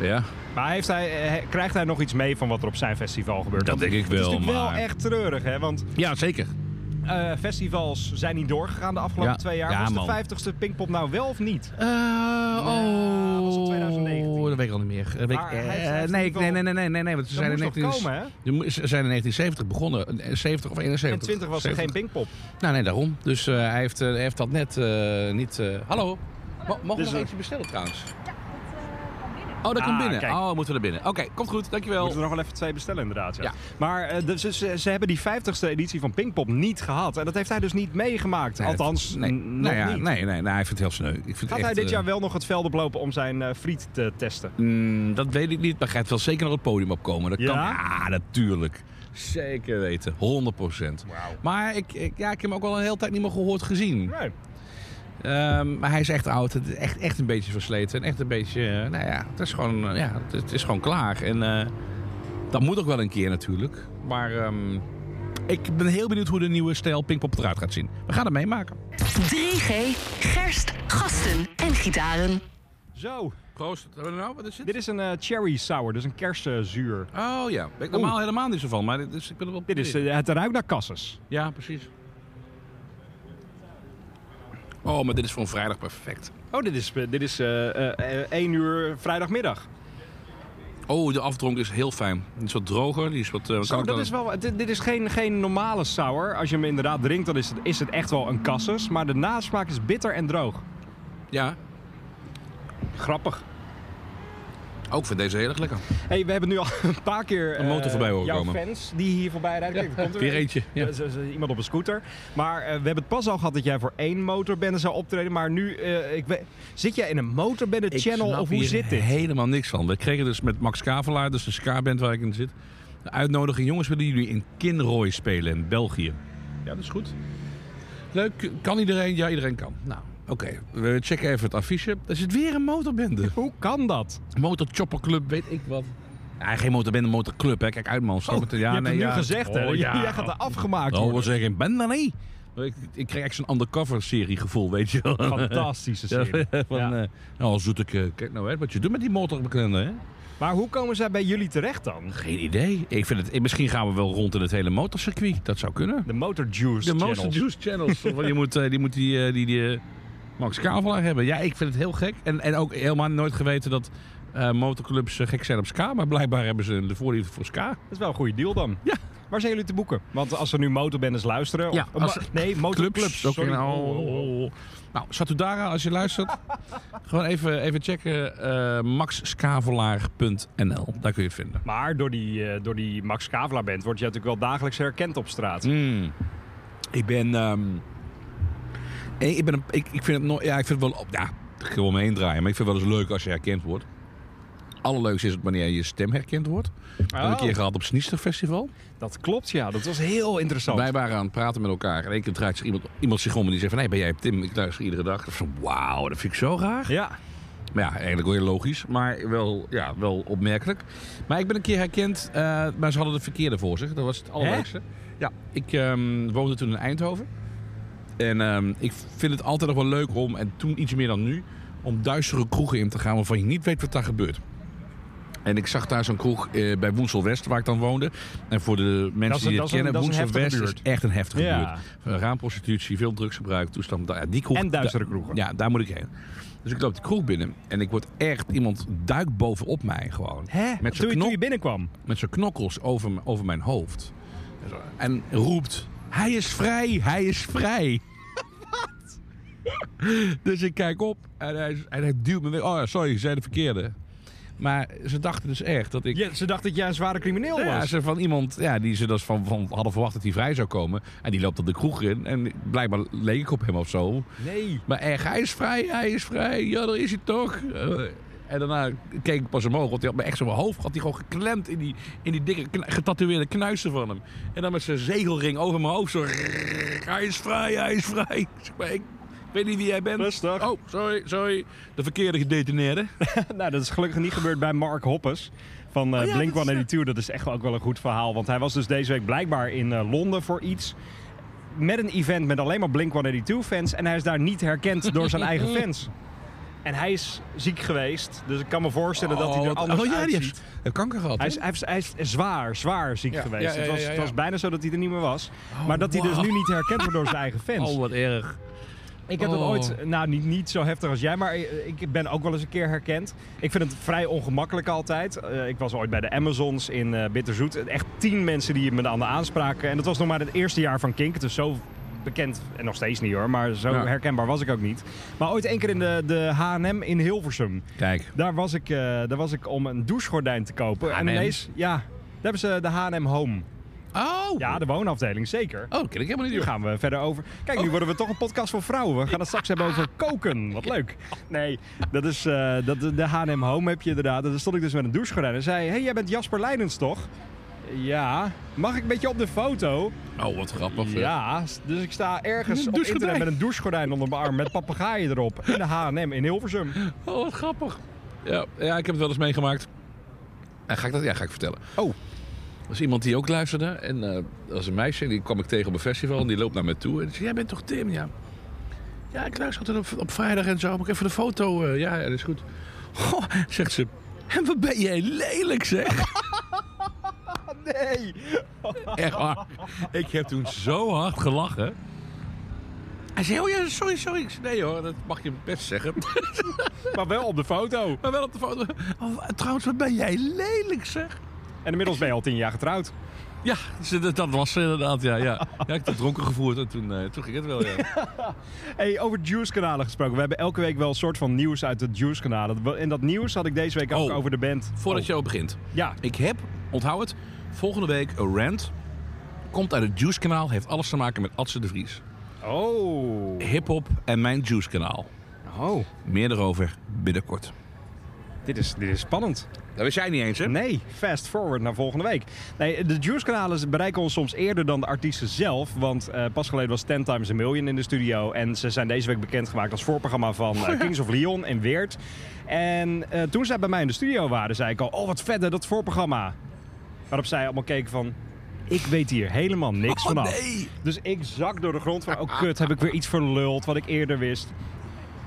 ja, Maar heeft hij, krijgt hij nog iets mee van wat er op zijn festival gebeurt? Dat denk ik Het is wel, natuurlijk maar- wel echt treurig, hè? Want ja zeker. Eh, festivals zijn niet doorgegaan de afgelopen Ja. twee jaar. Ja, Was man. de 50ste Pinkpop nou wel of niet? Eh, oh, was het 2019? dat weet ik al niet meer. Weet ik- eh, nee, in nee, nee, nee, nee, nee, nee, want ze zijn in moest nog 19... komen, Ze zijn in 1970 begonnen, eh, 70 of 71. En 20 was er 70. geen Pinkpop. Nou, nee, daarom. Dus eh, hij, heeft, eh, hij heeft dat net eh, niet... eh, Hallo? Mogen we Dus, nog eentje bestellen trouwens? Oh, dat Ah, komt binnen. kijk. Oh, moeten we er binnen. Oké, komt goed. We Dankjewel. moeten er nog wel even twee bestellen inderdaad. Ja. Ja. Maar eh, dus, ze, ze hebben die 50ste editie van Pinkpop niet gehad. En dat heeft hij dus niet meegemaakt. Nee, Althans, nee, nog nou ja, niet. Nee, nee, nee, hij vindt het heel sneu. Ik vind Gaat echt, hij dit eh, jaar wel nog het veld oplopen om zijn eh, friet te testen? mm, dat weet ik niet, maar hij gaat wel zeker naar het podium opkomen. Dat Ja? kan. Ja, natuurlijk. Zeker weten. 100 procent. Maar ik, ik, ja, ik heb hem ook al een hele tijd niet meer gehoord gezien. Nee. Ehm, maar hij is echt oud. Het is echt, echt een beetje versleten. En echt een beetje... eh, nou ja, het is gewoon, eh, ja, het, het is gewoon klaar. En eh, dat moet ook wel een keer natuurlijk. Maar ehm, ik ben heel benieuwd hoe de nieuwe stijl Pinkpop eruit gaat zien. We gaan het meemaken. 3G, gerst, gasten en gitaren. Zo, Proost. Wat hebben we nou? Wat is dit is een cherry sour, dus een kersenzuur. Oh ja, ben ik normaal helemaal niet zo van. Maar dit is, ik ben er wel Dit is, het ruikt naar kasses. Ja, precies. Oh, maar dit is voor een vrijdag perfect. Oh, dit is, eh, dit is eh, eh, eh, 1 uur vrijdagmiddag. Oh, de afdronk is heel fijn. Die is wat droger. Die is wat... Zo, ik dat dan- is wel, dit, dit is geen, geen normale sour. Als je hem inderdaad drinkt, dan is het, is het echt wel een kasses. Maar de nasmaak is bitter en droog. Ja, Grappig. Ook vind deze heel erg lekker. Hey, we hebben nu al een paar keer Een motor eh, voorbij horen jouw komen. fans die hier voorbij rijden. Kijk, er komt er weer een. eentje, ja. Iemand op een scooter. Maar eh, we hebben het pas al gehad dat jij voor één motorbende zou optreden. Maar nu, eh, ik weet, zit jij in een motorbende Ik channel snap of hoe zit dit? helemaal niks van. We kregen dus met Max Kavelaar, dus de ska-band waar ik in zit... de uitnodiging. Jongens, willen jullie in Kinrooi spelen in België? Ja, dat is goed. Leuk. Kan iedereen? Ja, iedereen kan. Nou, oké. We checken even het affiche. Er zit weer een motorbende. Hoe kan dat? Motorchopperclub, weet ik wat. Ja, geen motorbende, motorclub. Hè. Kijk uit, man. Het? Oh, je hebt het nu ja. gezegd, hè? Oh, ja. Jij gaat er afgemaakt Oh, worden. we zeggen, ben niet. Ik, ik krijg echt zo'n undercover-serie gevoel, weet je wel. Fantastische serie. Ja, van, Ja. eh, oh, zoeteke, kijk nou hè, wat je doet met die motorbekende, hè? Maar hoe komen zij bij jullie terecht dan? Geen idee. Ik vind het, misschien gaan we wel rond in het hele motorcircuit. Dat zou kunnen. De Motor Juice De. Monster Juice Channels. Die moet, eh, die, moet die, eh, die, die eh, Max Kavelaar hebben. Ja, ik vind het heel gek. En, en ook helemaal nooit geweten dat eh, motorclubs eh, gek zijn op ska. Maar blijkbaar hebben ze de voorliefde voor ska. Dat is wel een goede deal dan. Ja. Waar zijn jullie te boeken? Want als er nu motorbendes luisteren... Ja, of- als- nee, motorclubs. Clubs. Sorry. in- Oh, oh. Nou, Satudara, als je luistert. gewoon even, even checken. eh maxkavelaar.nl. Daar kun je het vinden. Maar door die, door die Max Kavelaar band word je natuurlijk wel dagelijks herkend op straat. Mm. Ik ben. ehm, ik, ben een, ik, ik vind het nooit. Ja, ik vind het wel. Ja, heen draaien. Maar ik vind het wel eens leuk als je herkend wordt. Allerleukste is het wanneer je stem herkend wordt. We hebben Oh. een keer gehad op Sniester Festival. Dat klopt, ja. Dat was heel interessant. Wij waren aan het praten met elkaar. En één keer draait zich iemand, iemand zich om en die zegt van... Hé, ben jij Tim? Ik luister iedere dag. Van, wauw, dat vind ik zo raar. Ja. Maar ja, eigenlijk wel heel logisch. Maar wel, ja, wel opmerkelijk. Maar ik ben een keer herkend. eh, maar ze hadden de verkeerde voor zich. Dat was het allerleukste. Ja, ik ehm, woonde toen in Eindhoven. En ehm, ik vind het altijd nog wel leuk om, en toen iets meer dan nu... om duistere kroegen in te gaan waarvan je niet weet wat daar gebeurt. En ik zag daar zo'n kroeg eh, bij Woensel West, waar ik dan woonde. En voor de mensen een- die het kennen, een Woensel West is echt een heftige Ja. buurt. Raamprostitutie, veel drugsgebruik, toestand. Ja, die kroeg, En duistere kroegen. Ja, daar moet ik heen. Dus ik loop de kroeg binnen en ik word echt... Iemand duikt bovenop mij gewoon. Hè? Met toen, je, knop- toen je binnenkwam. met zijn knokkels over, over mijn hoofd. En roept, hij is vrij, hij is vrij. Wat? Dus ik kijk op en hij, en hij duwt me weg. Oh ja, sorry, zei de verkeerde. Maar ze dachten dus echt dat ik... Ja, ze dacht dat jij een zware crimineel Ja, was. ze van iemand ja, die ze dus van, van hadden verwacht dat hij vrij zou komen. En die loopt op de kroeg in. En blijkbaar leek ik op hem of zo. Nee. Maar echt, hij is vrij, hij is vrij. Ja, daar is hij toch. Eh, en daarna keek ik pas omhoog, want hij had me echt zo mijn hoofd had hij gewoon geklemd in die, in die dikke getatoeëerde knuisten van hem. En dan met zijn zegelring over mijn hoofd zo. Hij is vrij, hij is vrij. Ik zeg maar, ik weet niet wie jij bent. Rustig. Oh, sorry, sorry. De verkeerde gedetineerde. nou, dat is gelukkig niet gebeurd bij Mark Hoppes van eh Oh ja, Blink dat is, 182. Dat is echt ook wel een goed verhaal. Want hij was dus deze week blijkbaar in eh, Londen voor iets. Met een event met alleen maar Blink 182 fans. En hij is daar niet herkend door zijn eigen fans. En hij is ziek geweest. Dus ik kan me voorstellen dat hij er wat- anders oh, ja, die uitziet. heeft, heeft kanker gehad. Hij is, hij, is, hij is zwaar, zwaar ziek Ja, geweest. ja, het, was, het was bijna zo dat hij er niet meer was. maar dat hij dus nu niet herkend wordt door zijn eigen fans. Oh, wat erg. Ik heb dat Oh. ooit, nou niet, niet zo heftig als jij, maar ik ben ook wel eens een keer herkend. Ik vind het vrij ongemakkelijk altijd. Eh, ik was ooit bij de Amazons in eh Bitterzoet. Echt tien mensen die me dan aanspraken. En dat was nog maar het eerste jaar van Kink. Het is zo bekend, en nog steeds niet hoor, maar zo Ja. herkenbaar was ik ook niet. Maar ooit één keer in de, de H&M in Hilversum. Kijk. Daar was, ik, eh, daar was ik om een douchegordijn te kopen. En H&M? ineens, ja, daar hebben ze de H&M Home. Oh. Ja, de woonafdeling, zeker. Oh, ken ik helemaal niet. Nu gaan we verder over. Kijk, nu worden we toch een podcast voor vrouwen. We gaan het straks hebben over koken. Wat leuk. Nee, dat is eh, dat, de H&M Home heb je inderdaad. Daar stond ik dus met een douchegordijn en zei... hey, jij bent Jasper Leidens toch? Ja. Mag ik met je op de foto? Oh, wat grappig. Ja. Dus ik sta ergens op internet met een douchegordijn onder mijn arm... met papegaaien erop. In de H&M in Hilversum. Oh, wat grappig. Ja, ja, ik heb het wel eens meegemaakt. En ga ik dat? Ja, ga ik vertellen. Oh. Er was iemand die ook luisterde. En eh, dat was een meisje. En die kwam ik tegen op een festival. En die loopt naar me toe. En die zei, jij bent toch Tim? Ja. Ja, ik luister altijd op, op vrijdag en zo. Mag ik even de foto? eh, ja, ja, dat is goed. Goh, zegt ze. En wat ben jij lelijk, zeg. Nee. Echt waar. Ik heb toen zo hard gelachen. Hij zei, oh ja, sorry, sorry. Ik zei, nee hoor, dat mag je best zeggen. Maar wel op de foto. Maar wel op de foto. Oh, trouwens, wat ben jij lelijk, zeg. En inmiddels ben je al tien jaar getrouwd. Ja, dat, was ze inderdaad, ja. ja. ja ik heb het dronken gevoerd en toen, eh, toen ging het wel, ja. Hey, over Juice-kanalen gesproken. We hebben elke week wel een soort van nieuws uit de Juice-kanalen. En dat nieuws had ik deze week ook Oh. over de band. Voordat Oh. je al begint. Ja, Ik heb, onthoud het, volgende week een rant. Komt uit het Juice kanaal, heeft alles te maken met Adse de Vries. Oh. Hip-hop en mijn Juice kanaal. Oh. Meer erover binnenkort. Dit is, dit is spannend. Dat wist jij niet eens, hè? Nee, fast forward naar volgende week. Nee, de Juice-kanalen bereiken ons soms eerder dan de artiesten zelf. Want eh, pas geleden was 10 Times a Million in de studio. En ze zijn deze week bekendgemaakt als voorprogramma van eh, Kings of Leon en Weert. En eh, toen zij bij mij in de studio waren, zei ik al... Oh, wat vet hè, dat voorprogramma. Waarop zij allemaal keken van... Ik weet hier helemaal niks Oh, vanaf. nee. Dus ik zak door de grond van... Oh kut, heb ik weer iets verluld wat ik eerder wist.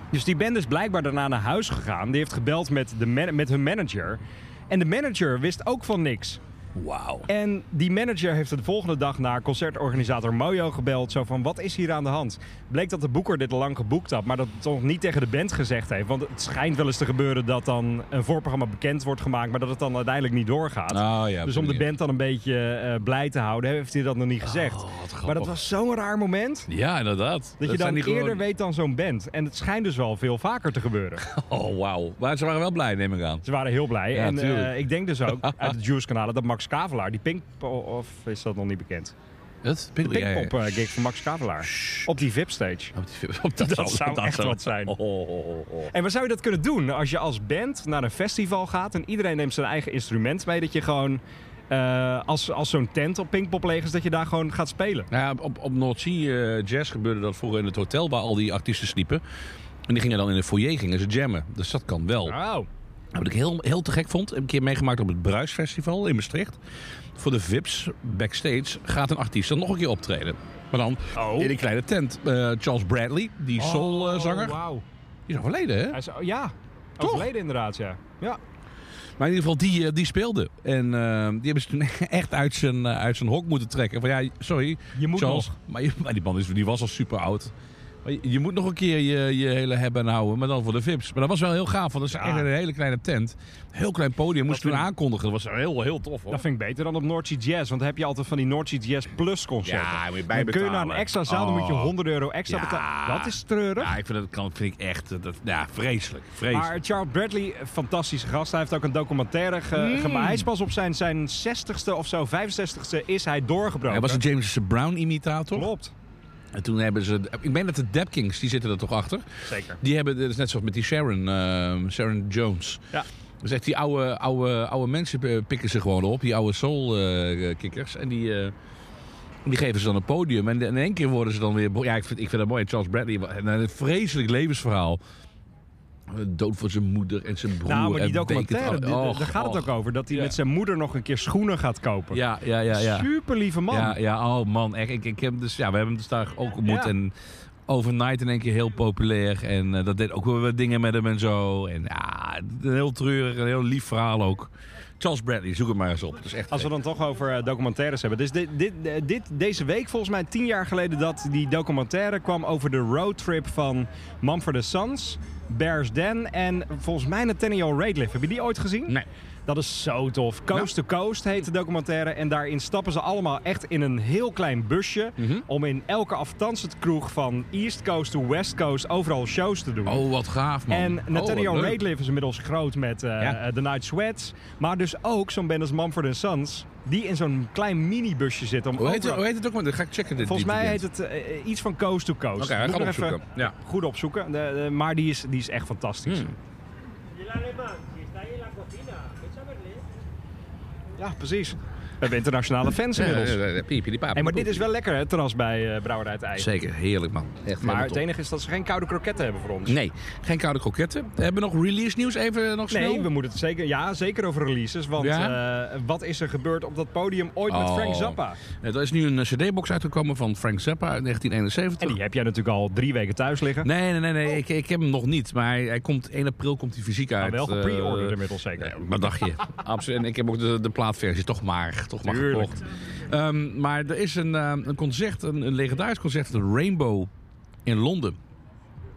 Dus die band is blijkbaar daarna naar huis gegaan. Die heeft gebeld met, de man- met hun manager. En de manager wist ook van niks. Wauw. En die manager heeft de volgende dag naar concertorganisator Mojo gebeld. Zo van, wat is hier aan de hand? Bleek dat de boeker dit al lang geboekt had, maar dat het toch niet tegen de band gezegd heeft. Want het schijnt wel eens te gebeuren dat dan een voorprogramma bekend wordt gemaakt, maar dat het dan uiteindelijk niet doorgaat. Oh, ja, dus om de band dan een beetje eh, blij te houden, heeft hij dat nog niet gezegd. Oh, grappig. maar dat was zo'n raar moment. Ja, inderdaad. Dat, je zijn dan eerder gewoon- weet dan zo'n band. En het schijnt dus wel veel vaker te gebeuren. Oh, wauw. Maar ze waren wel blij, neem ik aan. Ze waren heel blij. Ja, en eh, ik denk dus ook uit de Juice-kanalen dat Max Kavelaar, die Pink... Of is dat nog niet bekend? Het? De Pinkpop-gig van Max Kavelaar. Op die VIP-stage. Dat zou echt wat zijn. Oh, oh, oh. En waar zou je dat kunnen doen als je als band naar een festival gaat en iedereen neemt zijn eigen instrument mee, dat je gewoon eh, als, als zo'n tent op Pinkpop leeg is, dat je daar gewoon gaat spelen? Nou ja, op, op Noordzee eh, Jazz gebeurde dat vroeger in het hotel waar al die artiesten sliepen. En die gingen dan in de foyer gingen ze jammen. Dus dat kan wel. Wat ik heel, heel te gek vond, heb ik een keer meegemaakt op het Bruisfestival in Maastricht. Voor de VIP's backstage gaat een artiest dan nog een keer optreden. Maar dan Oh. in een kleine tent. Eh, Charles Bradley, die soulzanger, Wauw. die is overleden hè? Hij is, oh, ja, Toch? overleden inderdaad, ja. Ja. Maar in ieder geval, die, eh, die speelde. En eh, die hebben ze toen echt uit zijn, uit zijn hok moeten trekken. Van ja, sorry, Je moet Charles. nog. Maar, je- maar die man is, die was al super oud. Je- Je moet nog een keer je, je hele hebben en houden, maar dan voor de VIP's. Maar dat was wel heel gaaf, want dat is echt een hele kleine tent. Heel klein podium, moest Dat toen aankondigen. Dat was heel, heel tof hoor. Dat vind ik beter dan op Noordse Jazz. Want dan heb je altijd van die Noordse Jazz Plus concerten. Ja, moet je dan kun je naar een extra zaal, dan moet je Oh. 100 euro extra Ja. betalen. Dat is treurig. Ja, ik vind dat kan, vind ik echt, eh, dat, ja, vreselijk. vreselijk. Maar Charles Bradley, een fantastische gast. Hij heeft ook een documentaire Mm. gemaakt. Hij is pas op zijn, zijn 60ste of zo, 65ste, is hij doorgebroken. Hij was een James Brown imitator. Klopt. En toen hebben ze, ik meen dat de Dap Kings, die zitten er toch achter. Zeker. Die hebben, dat is net zoals met die Sharon, ehm, Sharon Jones. Ja. Dus echt die oude, oude, oude mensen eh, pikken ze gewoon op, die oude soul-kikkers. en die, eh, die geven ze dan een podium. En in één keer worden ze dan weer... Ja, ik vind, ik vind dat mooi. Charles Bradley, en een vreselijk levensverhaal. Dood voor zijn moeder en zijn broer. Nou, maar die en documentaire, het daar gaat het ook over. Dat hij Ja. met zijn moeder nog een keer schoenen gaat kopen. Ja, ja, ja. ja. Super lieve man. Ja, ja, oh man, echt. Ik, ik heb dus, ja, we hebben hem dus daar ook ontmoet. Ja. En overnight in één keer heel populair. En eh, dat deed ook wel wat dingen met hem en zo. En ja, een heel treurig, een heel lief verhaal ook. Charles Bradley, zoek het maar eens op. Het is echt Als we dan toch over eh, documentaires hebben. Dus dit, dit, eh, dit, deze week, volgens mij tien jaar geleden, dat die documentaire kwam over de roadtrip van Mumford Sons, Bears Den en volgens mij Nathaniel Rateliff. Heb je die ooit gezien? Nee. Dat is zo tof. Coast to Coast heet de documentaire. En daarin stappen ze allemaal echt in een heel klein busje. Mhm. Om in elke afstandskroeg van East Coast to West Coast overal shows te doen. Oh, wat gaaf man. En Oh, Nathaniel leuk. Rateliff is inmiddels groot met eh, Ja. eh, The Night Sweats. Maar dus ook zo'n band als Mumford Sons. Die in zo'n klein minibusje zit. Om Hoe heet, overal- hoe heet het ook? maar? Dat ga ik checken. Dit Volgens mij heet het eh, iets van Coast to Coast. Oké, ik nog opzoeken. Ja. Goed opzoeken. De- de- maar die is, die is echt fantastisch. Hmm. Ja, precies. We hebben internationale fans inmiddels. ja. Hey, maar dit is wel lekker, hè, het terras bij eh Brouwerij het. Zeker, heerlijk man. Echt Maar het top. enige is dat ze geen koude kroketten hebben voor ons. Nee, geen koude kroketten. Hebben we nog release nieuws even nog snel? Nee, we moeten het zeker, ja, zeker over releases. Want eh, wat is er gebeurd op dat podium ooit met Oh. Frank Zappa? Er is nu een eh, cd-box uitgekomen van Frank Zappa uit 1971. En die heb jij natuurlijk al drie weken thuis liggen. Nee, nee, nee, nee. Ik, ik heb hem nog niet. Maar hij, hij komt 1 april komt hij fysiek uit. Maar wel gepre-orderd inmiddels zeker. wat dacht je? Absoluut. En ik heb ook de, de plaatversie toch maar, toch maar Tuurlijk. gekocht. Ehm, maar er is een, eh, een concert, een, een legendarisch concert, de Rainbow in Londen.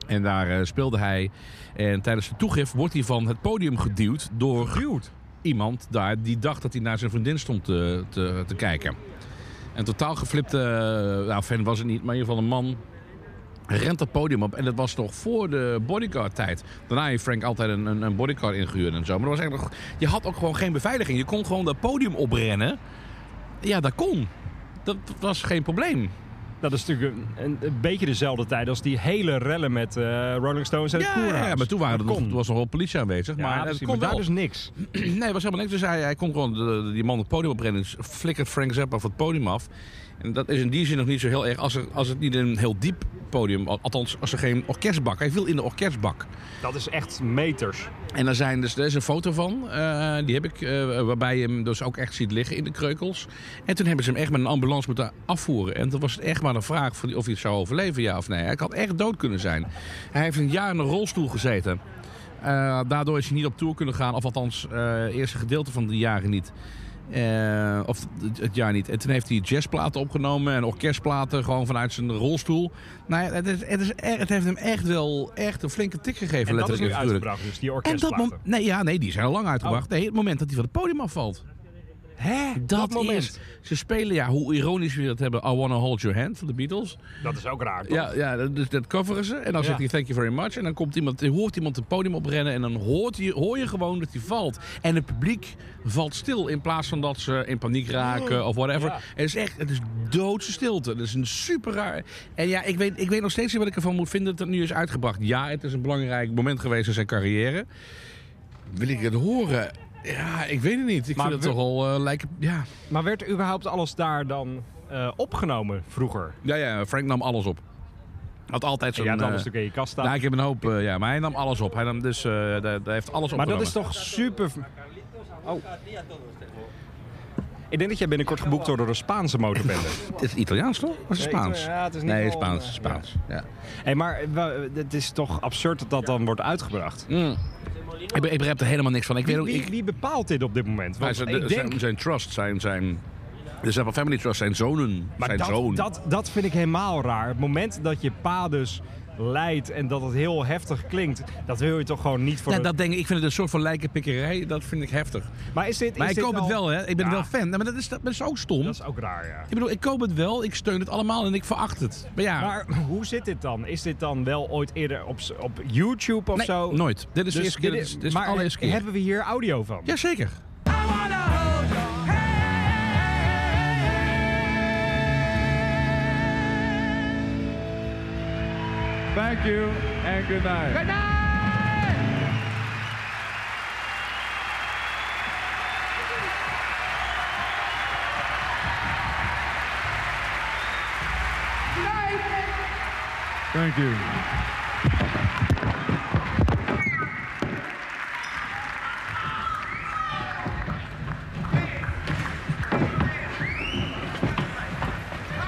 En daar eh, speelde hij. En tijdens de toegift wordt hij van het podium geduwd door Dude. iemand daar die dacht dat hij naar zijn vriendin stond te, te, te kijken. Een totaal geflipte, eh, nou fan was het niet, maar in ieder geval een man rent dat podium op. En dat was nog voor de bodyguard tijd. Daarna heeft Frank altijd een, een, een bodyguard ingehuurd en zo. Maar dat was nog, je had ook gewoon geen beveiliging. Je kon gewoon dat podium oprennen. Ja, dat kon. Dat was geen probleem. Dat is natuurlijk een, een, beetje dezelfde tijd als die hele rellen met eh, Rolling Stones en Ja, het ja, maar toen waren er nog, was nog wel politie aanwezig. Ja, maar het kon maar daar dus niks. Nee, het was helemaal niks. Dus hij, hij kon gewoon de- die man het podium oprennen. Dus flikkert Frank Zappa van het podium af. En dat is in die zin nog niet zo heel erg. Als, er, als het niet een heel diep podium... al- Althans, als er geen orkestbak... Hij viel in de orkestbak. Dat is echt meters. En daar zijn dus, er is een foto van. eh, die heb ik. eh, waarbij je hem dus ook echt ziet liggen in de kreukels. En toen hebben ze hem echt met een ambulance moeten afvoeren. En toen was het echt maar de vraag of hij- het zou overleven, ja of nee. Hij had echt dood kunnen zijn. Hij heeft een jaar in een rolstoel gezeten. Eh, daardoor is hij niet op tour kunnen gaan. Of althans, eh eerste gedeelte van de jaren niet. Eh, of het, jaar niet. En toen heeft hij jazzplaten opgenomen en orkestplaten gewoon vanuit zijn rolstoel. Nou ja, het, is, het, is, het heeft hem echt wel echt een flinke tik gegeven, En dat is letterlijk nu uitgebracht, dus die En dat orkestplaten. nee, ja, nee, die zijn al lang uitgebracht. Oh. Nee, het moment dat hij van het podium afvalt. Hè? Dat, moment. is. Ze spelen, ja, hoe ironisch we dat hebben. I Wanna Hold Your Hand van de Beatles. Dat is ook raar, toch? Ja, ja dat, dus dat coveren ze. En dan Ja. zegt hij thank you very much. En dan komt iemand, hoort iemand het podium oprennen. En dan hoort je, hoor je gewoon dat hij valt. En het publiek valt stil. In plaats van dat ze in paniek raken of whatever. Ja. Het is echt, het is doodse stilte. Het is een super raar. En ja, ik weet, ik weet nog steeds niet wat ik ervan moet vinden dat het nu is uitgebracht. Ja, het is een belangrijk moment geweest in zijn carrière. Wil ik het horen? Ja, ik weet het niet. Ik Maar vind het toch al eh, lijken. Ja. Maar werd überhaupt alles daar dan eh, opgenomen vroeger? ja, ja, Frank nam alles op. Had altijd zo'n... hebt eh, alles natuurlijk in je kast staan. nou, ik heb een hoop, eh, ja, maar hij nam alles op. Hij nam dus, eh daar heeft alles maar opgenomen. dat is toch super... Oh. Ik denk dat jij binnenkort geboekt wordt door een Spaanse motorbende. Het is Italiaans toch? Of is het Spaans? ja, het is in nee, Spaans. Spaans. Ja. hey, maar het is toch absurd dat dat dan wordt uitgebracht? Mm. Ik, ik begrijp er helemaal niks van. Ik weet Wie, ook, wie, ik, wie bepaalt dit op dit moment? Want zijn, ik denk... zijn, zijn trust, zijn, zijn De Zappa Family Trust zijn zonen. Maar zijn dat, zoon. dat, dat vind ik helemaal raar. Het moment dat je pa dus leidt en dat het heel heftig klinkt, dat wil je toch gewoon niet voor ja, de- dat denk ik. Ik vind het een soort van lijkenpikkerij. Dat vind ik heftig. Maar is dit... Maar is ik dit koop het wel, hè. Ik ben Ja. wel fan. Maar dat is, dat is ook stom. Dat is ook raar, ja. Ik bedoel, ik koop het wel. Ik steun het allemaal en ik veracht het. Maar ja, Maar hoe zit dit dan? Is dit dan wel ooit eerder op, op YouTube of nee, zo? nooit. Dit is de Dus eerste keer. dit Dit is, dit is maar de allereerste keer. hebben we hier audio van? Jazeker. Thank you and good night. Good night. Thank you.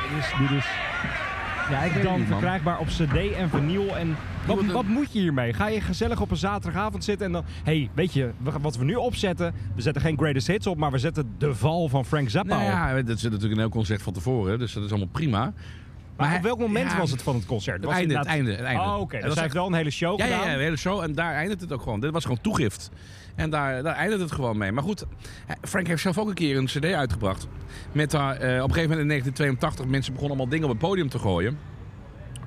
Dit is, dit is ja, ik dan verkrijgbaar op cd en vinyl. En wat, wat moet je hiermee? Ga je gezellig op een zaterdagavond zitten en dan... hey, weet je, wat we nu opzetten... We zetten geen greatest hits op, maar we zetten de val van Frank Zappa Nou op. ja, dat zit natuurlijk in elk concert van tevoren. Dus dat is allemaal prima. Maar op welk moment ja, was het van het concert? Het Was einde, het einde, het einde. Oh, oké. Dat Dus hij heeft wel een hele show Ja, ja, gedaan. ja, de hele show. En daar eindigt het ook gewoon. Dit was gewoon toegift. En daar, daar eindigt het gewoon mee. Maar goed, Frank heeft zelf ook een keer een cd uitgebracht. Met daar, eh, op een gegeven moment in 1982 mensen begonnen allemaal dingen op het podium te gooien.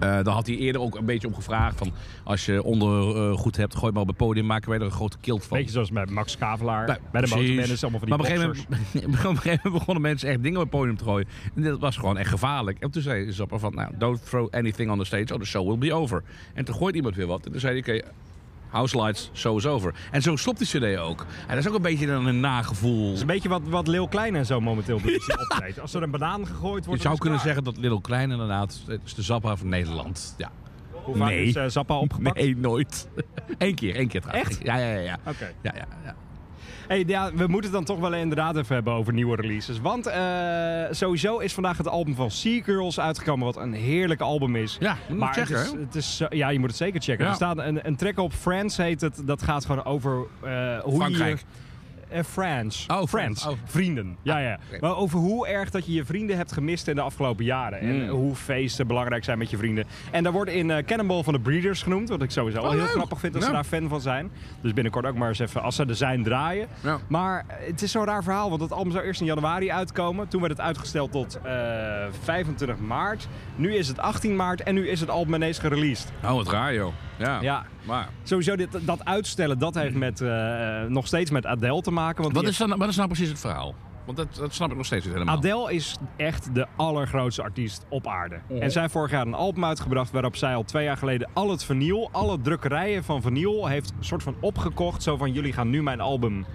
Eh daar had hij eerder ook een beetje om gevraagd. Van, als je onder eh, goed hebt, gooi maar op het podium. Maken wij er een grote kilt van. Beetje zoals met Max Kavelaar. Nou, bij de precies. Motorman allemaal van die maar op een, gegeven moment, begonnen mensen echt dingen op het podium te gooien. En dat was gewoon echt gevaarlijk. En toen zei Zappa van, nou, don't throw anything on the stage or the show will be over. En toen gooit iemand weer wat. En toen zei hij, oké, house lights, show is over. En zo stopt die cd ook. En dat is ook een beetje dan een nagevoel. Het is een beetje wat, wat Leeuw Klein en zo momenteel doet als hij optreedt. Als er een banaan gegooid Je wordt... zou dan is kunnen klaar. zeggen dat Little Klein inderdaad, het is de Zappa van Nederland. Ja. Hoe vaak Nee. is eh, Zappa opgepakt? Nee, nooit. Eén keer, één keer trouwens. Echt? Ja, ja, ja. ja. Oké. Ja, ja, ja. Hey, ja, we moeten het dan toch wel inderdaad even hebben over nieuwe releases. Want eh, sowieso is vandaag het album van Sea Girls uitgekomen, wat een heerlijk album is. Ja, je moet maar checken, het is, het ja, je moet het zeker checken. Ja. Er staat een, een track op, Friends heet het. Dat gaat gewoon over eh, hoe Frankrijk. je... Eh, Friends. Oh, Friends. Oh. Vrienden. Ja, ja. oké. Maar over hoe erg dat je je vrienden hebt gemist in de afgelopen jaren. En Mm. hoe feesten belangrijk zijn met je vrienden. En daar wordt in eh, Cannonball van de Breeders genoemd. Wat ik sowieso al Oh, heel leuk. grappig vind als ze Ja. daar fan van zijn. Dus binnenkort ook maar eens even, als ze er zijn, draaien. Ja. Maar het is zo'n raar verhaal, want het album zou eerst in januari uitkomen. Toen werd het uitgesteld tot eh, 25 maart. Nu is het 18 maart en nu is het album ineens gereleased. Oh, wat raar, joh. Ja. Ja, Maar sowieso dit, dat uitstellen, dat heeft met, eh, nog steeds met Adele te maken. Want wat is, dan, wat is nou precies het verhaal? Want dat, dat snap ik nog steeds niet helemaal. Adele is echt de allergrootste artiest op aarde. En zij heeft vorig jaar een album uitgebracht waarop zij al twee jaar geleden al het vinyl, alle drukkerijen van vinyl heeft een soort van opgekocht. Zo van jullie gaan nu mijn album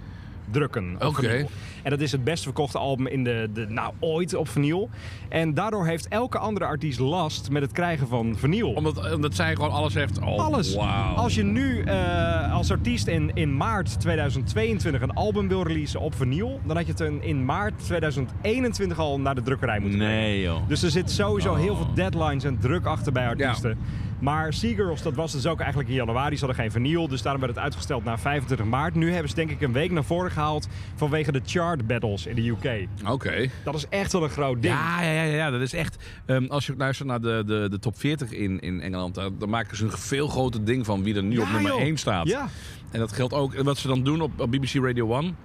drukken Oké. En dat is het best verkochte album in de, de, nou, ooit op vinyl. En daardoor heeft elke andere artiest last met het krijgen van vinyl. Omdat, omdat zij gewoon alles heeft. Oh, Alles. Wauw. Als je nu eh, als artiest in, in maart 2022 een album wil releasen op vinyl, dan had je het in, in maart 2021 al naar de drukkerij moeten brengen. Nee, joh. Dus er zit sowieso heel Oh. veel deadlines en druk achter bij artiesten. Maar Seagirls, dat was dus ook eigenlijk in januari. Ze hadden geen vinyl, dus daarom werd het uitgesteld naar 25 maart. Nu hebben ze denk ik een week naar voren gehaald vanwege de chart battles in de UK. Oké. Dat is echt wel een groot ding. Ja, ja, ja, ja, dat is echt. ehm, als je luistert naar de, de, de top 40 in, in Engeland, daar, dan maken ze een veel groter ding van wie er nu op nummer joh. 1 staat. Ja. En dat geldt ook wat ze dan doen op, op BBC Radio 1.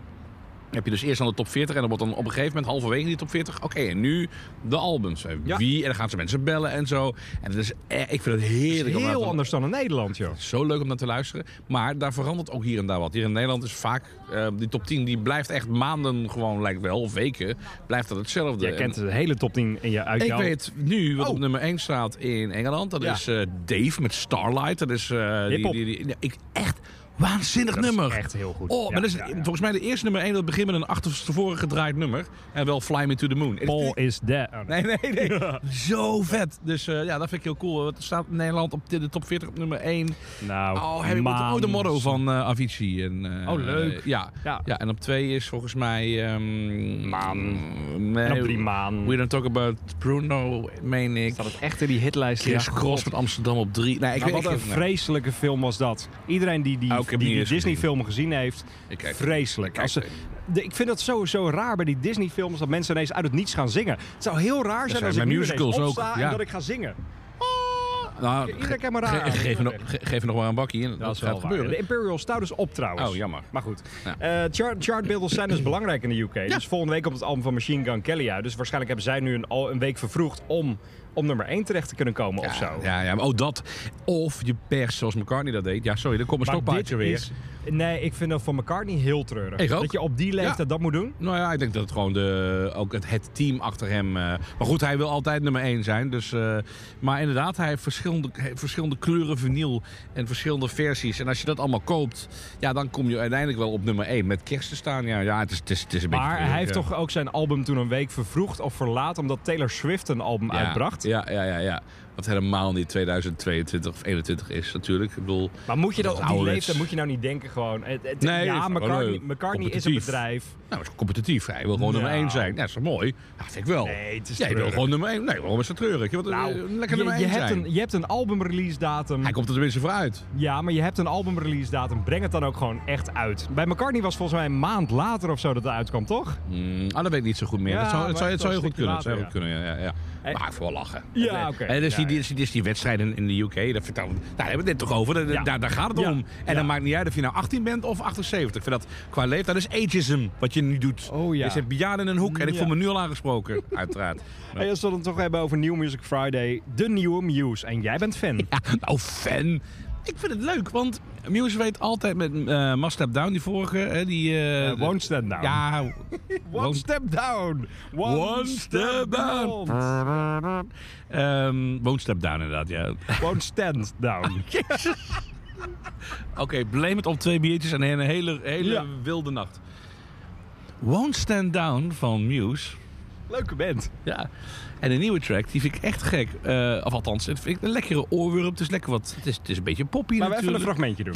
Heb je dus eerst aan de top 40 en dan wordt dan op een gegeven moment halverwege die top 40. Oké, en nu de albums. Eh, Ja. Wie? En dan gaan ze mensen bellen en zo. En dat is, eh, ik vind het Het heerlijk. is om naar heel anders dan in Nederland, joh. Zo leuk om naar te luisteren. Maar daar verandert ook hier en daar wat. Hier in Nederland is vaak, eh, die top 10 die blijft echt maanden gewoon, lijkt wel, of weken, blijft dat hetzelfde. Jij kent de hele top 10 in je uit Ik weet nu wat Oh. op nummer 1 staat in Engeland. Dat Ja. is eh, Dave met Starlight. Dat is eh, die, die, die- ik, echt waanzinnig Dat is nummer. echt heel goed. Oh, Ja, maar dat is ja, volgens mij de eerste nummer 1 dat begint met een achterstevoren gedraaid nummer. En wel Fly Me to the Moon. Paul is dead. Oh, nee. Nee, nee, nee. Zo vet. Dus ja, dat vind ik heel cool. Het staat in Nederland op de, top 40 op nummer 1. Nou, Oh, heb ik oh, de motto van Avicii. En, Oh, leuk. ja. Ja. ja, en op 2 is volgens mij... ehm, Maan. Nee, En op drie maan. We don't talk about Bruno, meen ik. Staat het echt in die hitlijst? Chris Ja, Cross met Amsterdam op 3. Nee, ik Nou, weet wat een vreselijke film was dat. Iedereen die die die eens Disney-film gezien heeft, Ik kijk- vreselijk. ik kijk Als ze, de, ik vind dat sowieso raar bij die Disney-films dat mensen ineens uit het niets gaan zingen. Het zou heel raar zijn zijn als ik nu musicals ook, opsta ja. en dat ik ga zingen. Nou, Iedereen kijkt maar ge- geef, nog, ge- geef nog maar een bakje in. Dat, gaat gebeuren. De Imperial Stout is op trouwens. Oh, jammer. Maar goed. Ja. Eh, chart, chartbuilders zijn dus belangrijk in de UK. Dus volgende week komt het album van Machine Gun Kelly uit. Dus waarschijnlijk hebben zij nu een, al een week vervroegd om op nummer 1 terecht te kunnen komen of zo. Ja, ja, maar oh, dat. Of je pers zoals McCartney dat deed. Ja, sorry, er komt een stokpaardje weer. Nee, ik vind dat voor McCartney heel treurig. Ik ook. Dat je op die leeftijd Ja. dat moet doen. Nou ja, ik denk dat het gewoon de, ook het, het team achter hem... eh, maar goed, hij wil altijd nummer 1 zijn. Dus, eh, maar inderdaad, hij heeft verschillende, verschillende kleuren vinyl en verschillende versies. En als je dat allemaal koopt, ja, dan kom je uiteindelijk wel op nummer 1. Met kerst te staan, ja, ja het, is, het, is, het is een beetje... Maar hij heeft toch ook zijn album toen een week vervroegd of verlaat... omdat Taylor Swift een album Ja, uitbracht. Ja, ja, ja, ja. Wat helemaal niet 2022 of 21 is natuurlijk. Ik bedoel, Maar moet je Dat op die leeftijd moet je nou niet denken gewoon... Het, het- Nee, ja, dat McCartney. McCartney is een bedrijf. nou, is competitief. Hij wil gewoon nummer Nou. 1 zijn. Ja, dat is mooi? Ja, vind ik wel. Nee, het is Jij wil gewoon nummer 1. Nee, waarom is dat treurig? Je wilt Nou, eh, lekker je, nummer je 1 hebt zijn. een, je hebt een album-release datum. Hij komt er tenminste voor uit. Ja, maar je hebt een album-release datum. Breng het dan ook gewoon echt uit. Bij McCartney was volgens mij een maand later of zo dat het uitkwam, toch? Mm, ah, dat weet ik niet zo goed meer. Ja, dat zou, het zou, het zou heel goed kunnen. Zou heel goed kunnen, ja. ja. Maar voor lachen. Ja, En, oké. En dus, Ja, die, die, dus die wedstrijden in de UK, dat, dan- daar hebben we het net toch over. Daar, Ja. daar, daar gaat het om. En dan maakt niet uit of je nou 18 bent of 78. Ik vind dat qua leeftijd, dat is ageism wat je nu doet. Oh, ja. Je zit bejaard in een hoek en ik voel me nu al aangesproken. Uiteraard. Hey, als we het dan toch hebben over New Music Friday, de nieuwe Muse. En jij bent fan. Nou, fan. Ik vind het leuk, want Muse weet altijd met eh Must Step Down, die vorige. Hè, die, eh, Eh, won't stand down. Ja, One Won't- step down. One, One step down. beyond. Ehm Won't Step Down inderdaad, ja. Won't stand down. Oké, blame het op twee biertjes en een hele, hele Ja. wilde nacht. Won't Stand Down van Muse. Leuke band. Ja. En een nieuwe track, die vind ik echt gek. Eh, of althans, het vind ik een lekkere oorworm. Het is lekker wat. Het is, het is een beetje poppy Maar we even een fragmentje doen.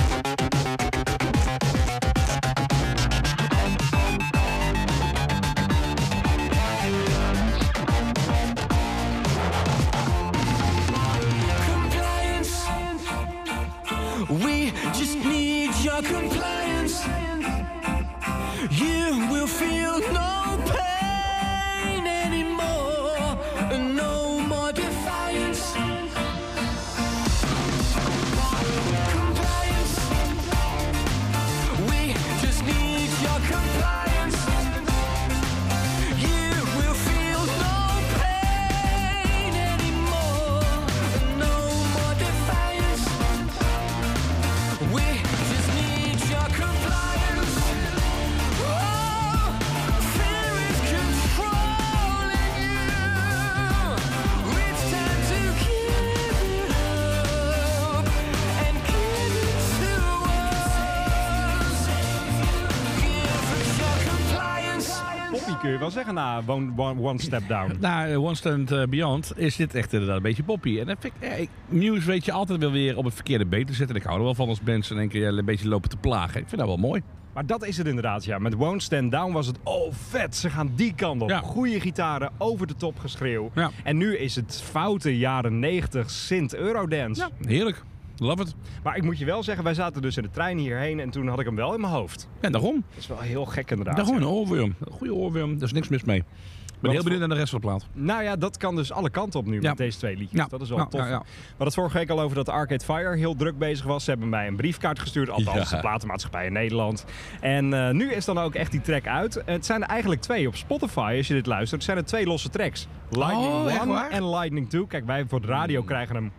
Zeggen na one, one, one Step Down. Na eh, One Stand eh, Beyond is dit echt inderdaad een beetje poppy. En dat vind ik, ja, ik- Muse weet je altijd wel weer op het verkeerde been te zetten. En ik hou er wel van als mensen in één keer een beetje lopen te plagen. Ik vind dat wel mooi. Maar dat is het inderdaad, ja. Met Won't Stand Down was het, oh vet, ze gaan die kant op. Ja. Goeie gitaren, over de top geschreeuw. Ja. En nu is het foute jaren 90 synth Eurodance. Ja, heerlijk. Love it. Maar ik moet je wel zeggen, wij zaten dus in de trein hierheen en toen had ik hem wel in mijn hoofd. Ja, daarom. Dat is wel heel gek inderdaad. Daarom een oorworm. Een goede oorworm. Daar is niks mis mee. Ik ben heel benieuwd naar de rest van de plaat. Nou ja, dat kan dus alle kanten op nu Ja. met deze twee liedjes. Ja. Dat is wel tof. ja, hadden het vorige week al over dat de Arcade Fire heel druk bezig was. Ze hebben mij een briefkaart gestuurd, althans de platenmaatschappij in Nederland. En eh, nu is dan ook echt die track uit. Het zijn er eigenlijk twee. Op Spotify, als je dit luistert, zijn er twee losse tracks. Lightning Oh, 1 waar? en Lightning 2. Kijk, wij voor de radio krijgen hem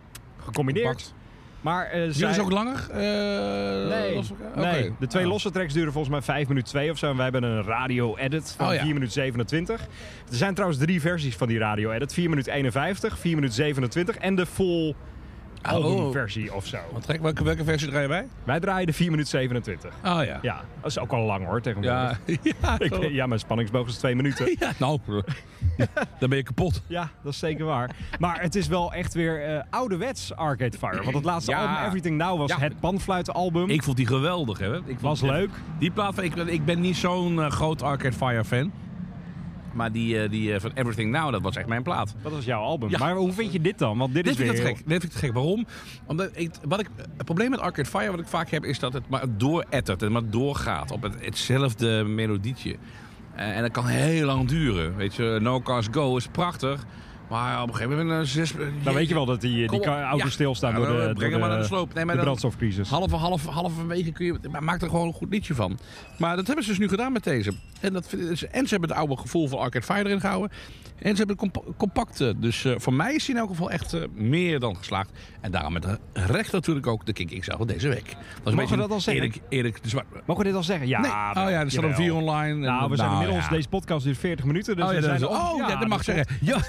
gecombineerd. Maar Jullie zij... is ook langer? Eh, Nee, los- nee, de twee Oh. losse tracks duren volgens mij 5 minuten 2 of zo. En wij hebben een radio-edit van Oh, ja. 4 minuten 27. Er zijn trouwens drie versies van die radio-edit. 4 minuten 51, 4 minuten 27 en de full. Albumversie of zo. Wat trek, welke, welke versie draai je bij? Wij draaien de 4 minuten 27. Oh ja. Ja, dat is ook al lang hoor, tegenwoordig. Ja, ja, Ik, ja, mijn spanningsboog is 2 minuten. ja nou, dan ben je kapot. Ja, dat is zeker waar. Maar het is wel echt weer eh, ouderwets Arcade Fire. Want het laatste Ja. album, Everything Now, was Ja. het panfluitenalbum. Ik vond die geweldig, hè? Ik was leuk. Die plaat, ik, ben- ik ben niet zo'n eh, groot Arcade Fire fan. Maar die, eh, die eh, van Everything Now, dat was echt mijn plaat. Dat was jouw album. Ja. Maar hoe vind je dit dan? Want dit, Dit is vind weer ik te heel- gek. Dit vind ik te gek. Waarom? Omdat ik, wat ik, het probleem met Arcade Fire wat ik vaak heb, is dat het maar doorettert en maar doorgaat op het, hetzelfde melodietje. Eh, en dat kan heel lang duren. Weet je, No Cars Go is prachtig. Maar op een gegeven moment... eh, zes, Dan weet je wel dat die, die auto's Ja. stilstaan Ja, door de, breng door hem maar de- naar de sloop. Nee, maar de brandstofcrisis. Halve, half, halverwege kun je... Maar maak er gewoon een goed liedje van. Maar dat hebben ze dus nu gedaan met deze. En, dat, en ze hebben het oude gevoel van Arcade Fire erin gehouden. En ze hebben het compa- compacte. Dus eh, voor mij is hij in elk geval echt eh, meer dan geslaagd. En daarom met recht natuurlijk ook de Kink XL van deze week. Dat is Mogen beetje we dat al zeggen? Erik, Erik de Zwart. Mogen we dit al zeggen? Ja. nee. oh ja, er staat een vier online. En- Nou, we zijn inmiddels... ja. Deze podcast duurt 40 minuten. Dus oh, ja, we dat, zijn is- oh, ja, dat mag zeggen. Ja.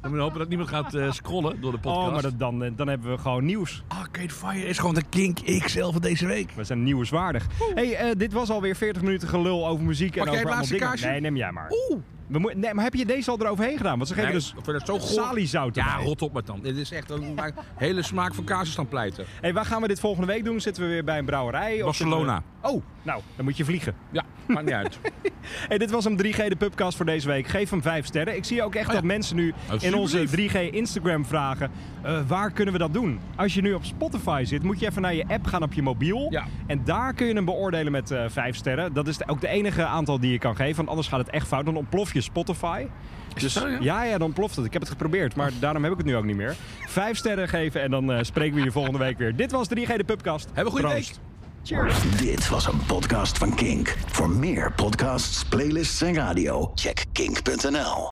Dan moeten we hopen dat niemand gaat eh, scrollen door de podcast. Oh, maar dat, dan, eh, dan hebben we gewoon nieuws. Arcade Fire is gewoon de Kink XL van deze week. We zijn nieuwswaardig. hey, eh, dit was alweer 40 minuten gelul over muziek en over allemaal dingen. kaarsje? Nee, neem jij maar. Oeh. We moet- nee, maar heb je deze al eroverheen gedaan? Want ze geven Nee, dus ik vind het zo goor. saliezout Ja, erbij. rot op met dan. Dit is echt een maar hele smaak van kaas dan pleiten. Hey, waar gaan we dit volgende week doen? Zitten we weer bij een brouwerij? Of Barcelona. zitten we- Oh, nou, dan moet je vliegen. Ja, maakt niet uit. Hey, dit was hem 3G de Pubcast voor deze week. Geef hem 5 sterren. Ik zie ook echt Oh dat mensen nu is in onze superlief. 3G Instagram vragen... eh, waar kunnen we dat doen? Als je nu op Spotify zit, moet je even naar je app gaan op je mobiel. Ja. En daar kun je hem beoordelen met eh 5 sterren. Dat is de- ook de enige aantal die je kan geven. Want anders gaat het echt fout. Dan ontplof je Spotify. Dus zo, ja? ja, ja, dan ontploft het. Ik heb het geprobeerd, maar daarom heb ik het nu ook niet meer. Vijf sterren geven en dan eh, spreken we je volgende week weer. Dit was 3G de Pubcast. Hebben een goede Proost. week. Cheers. Dit was een podcast van Kink. Voor meer podcasts, playlists en radio, check kink.nl.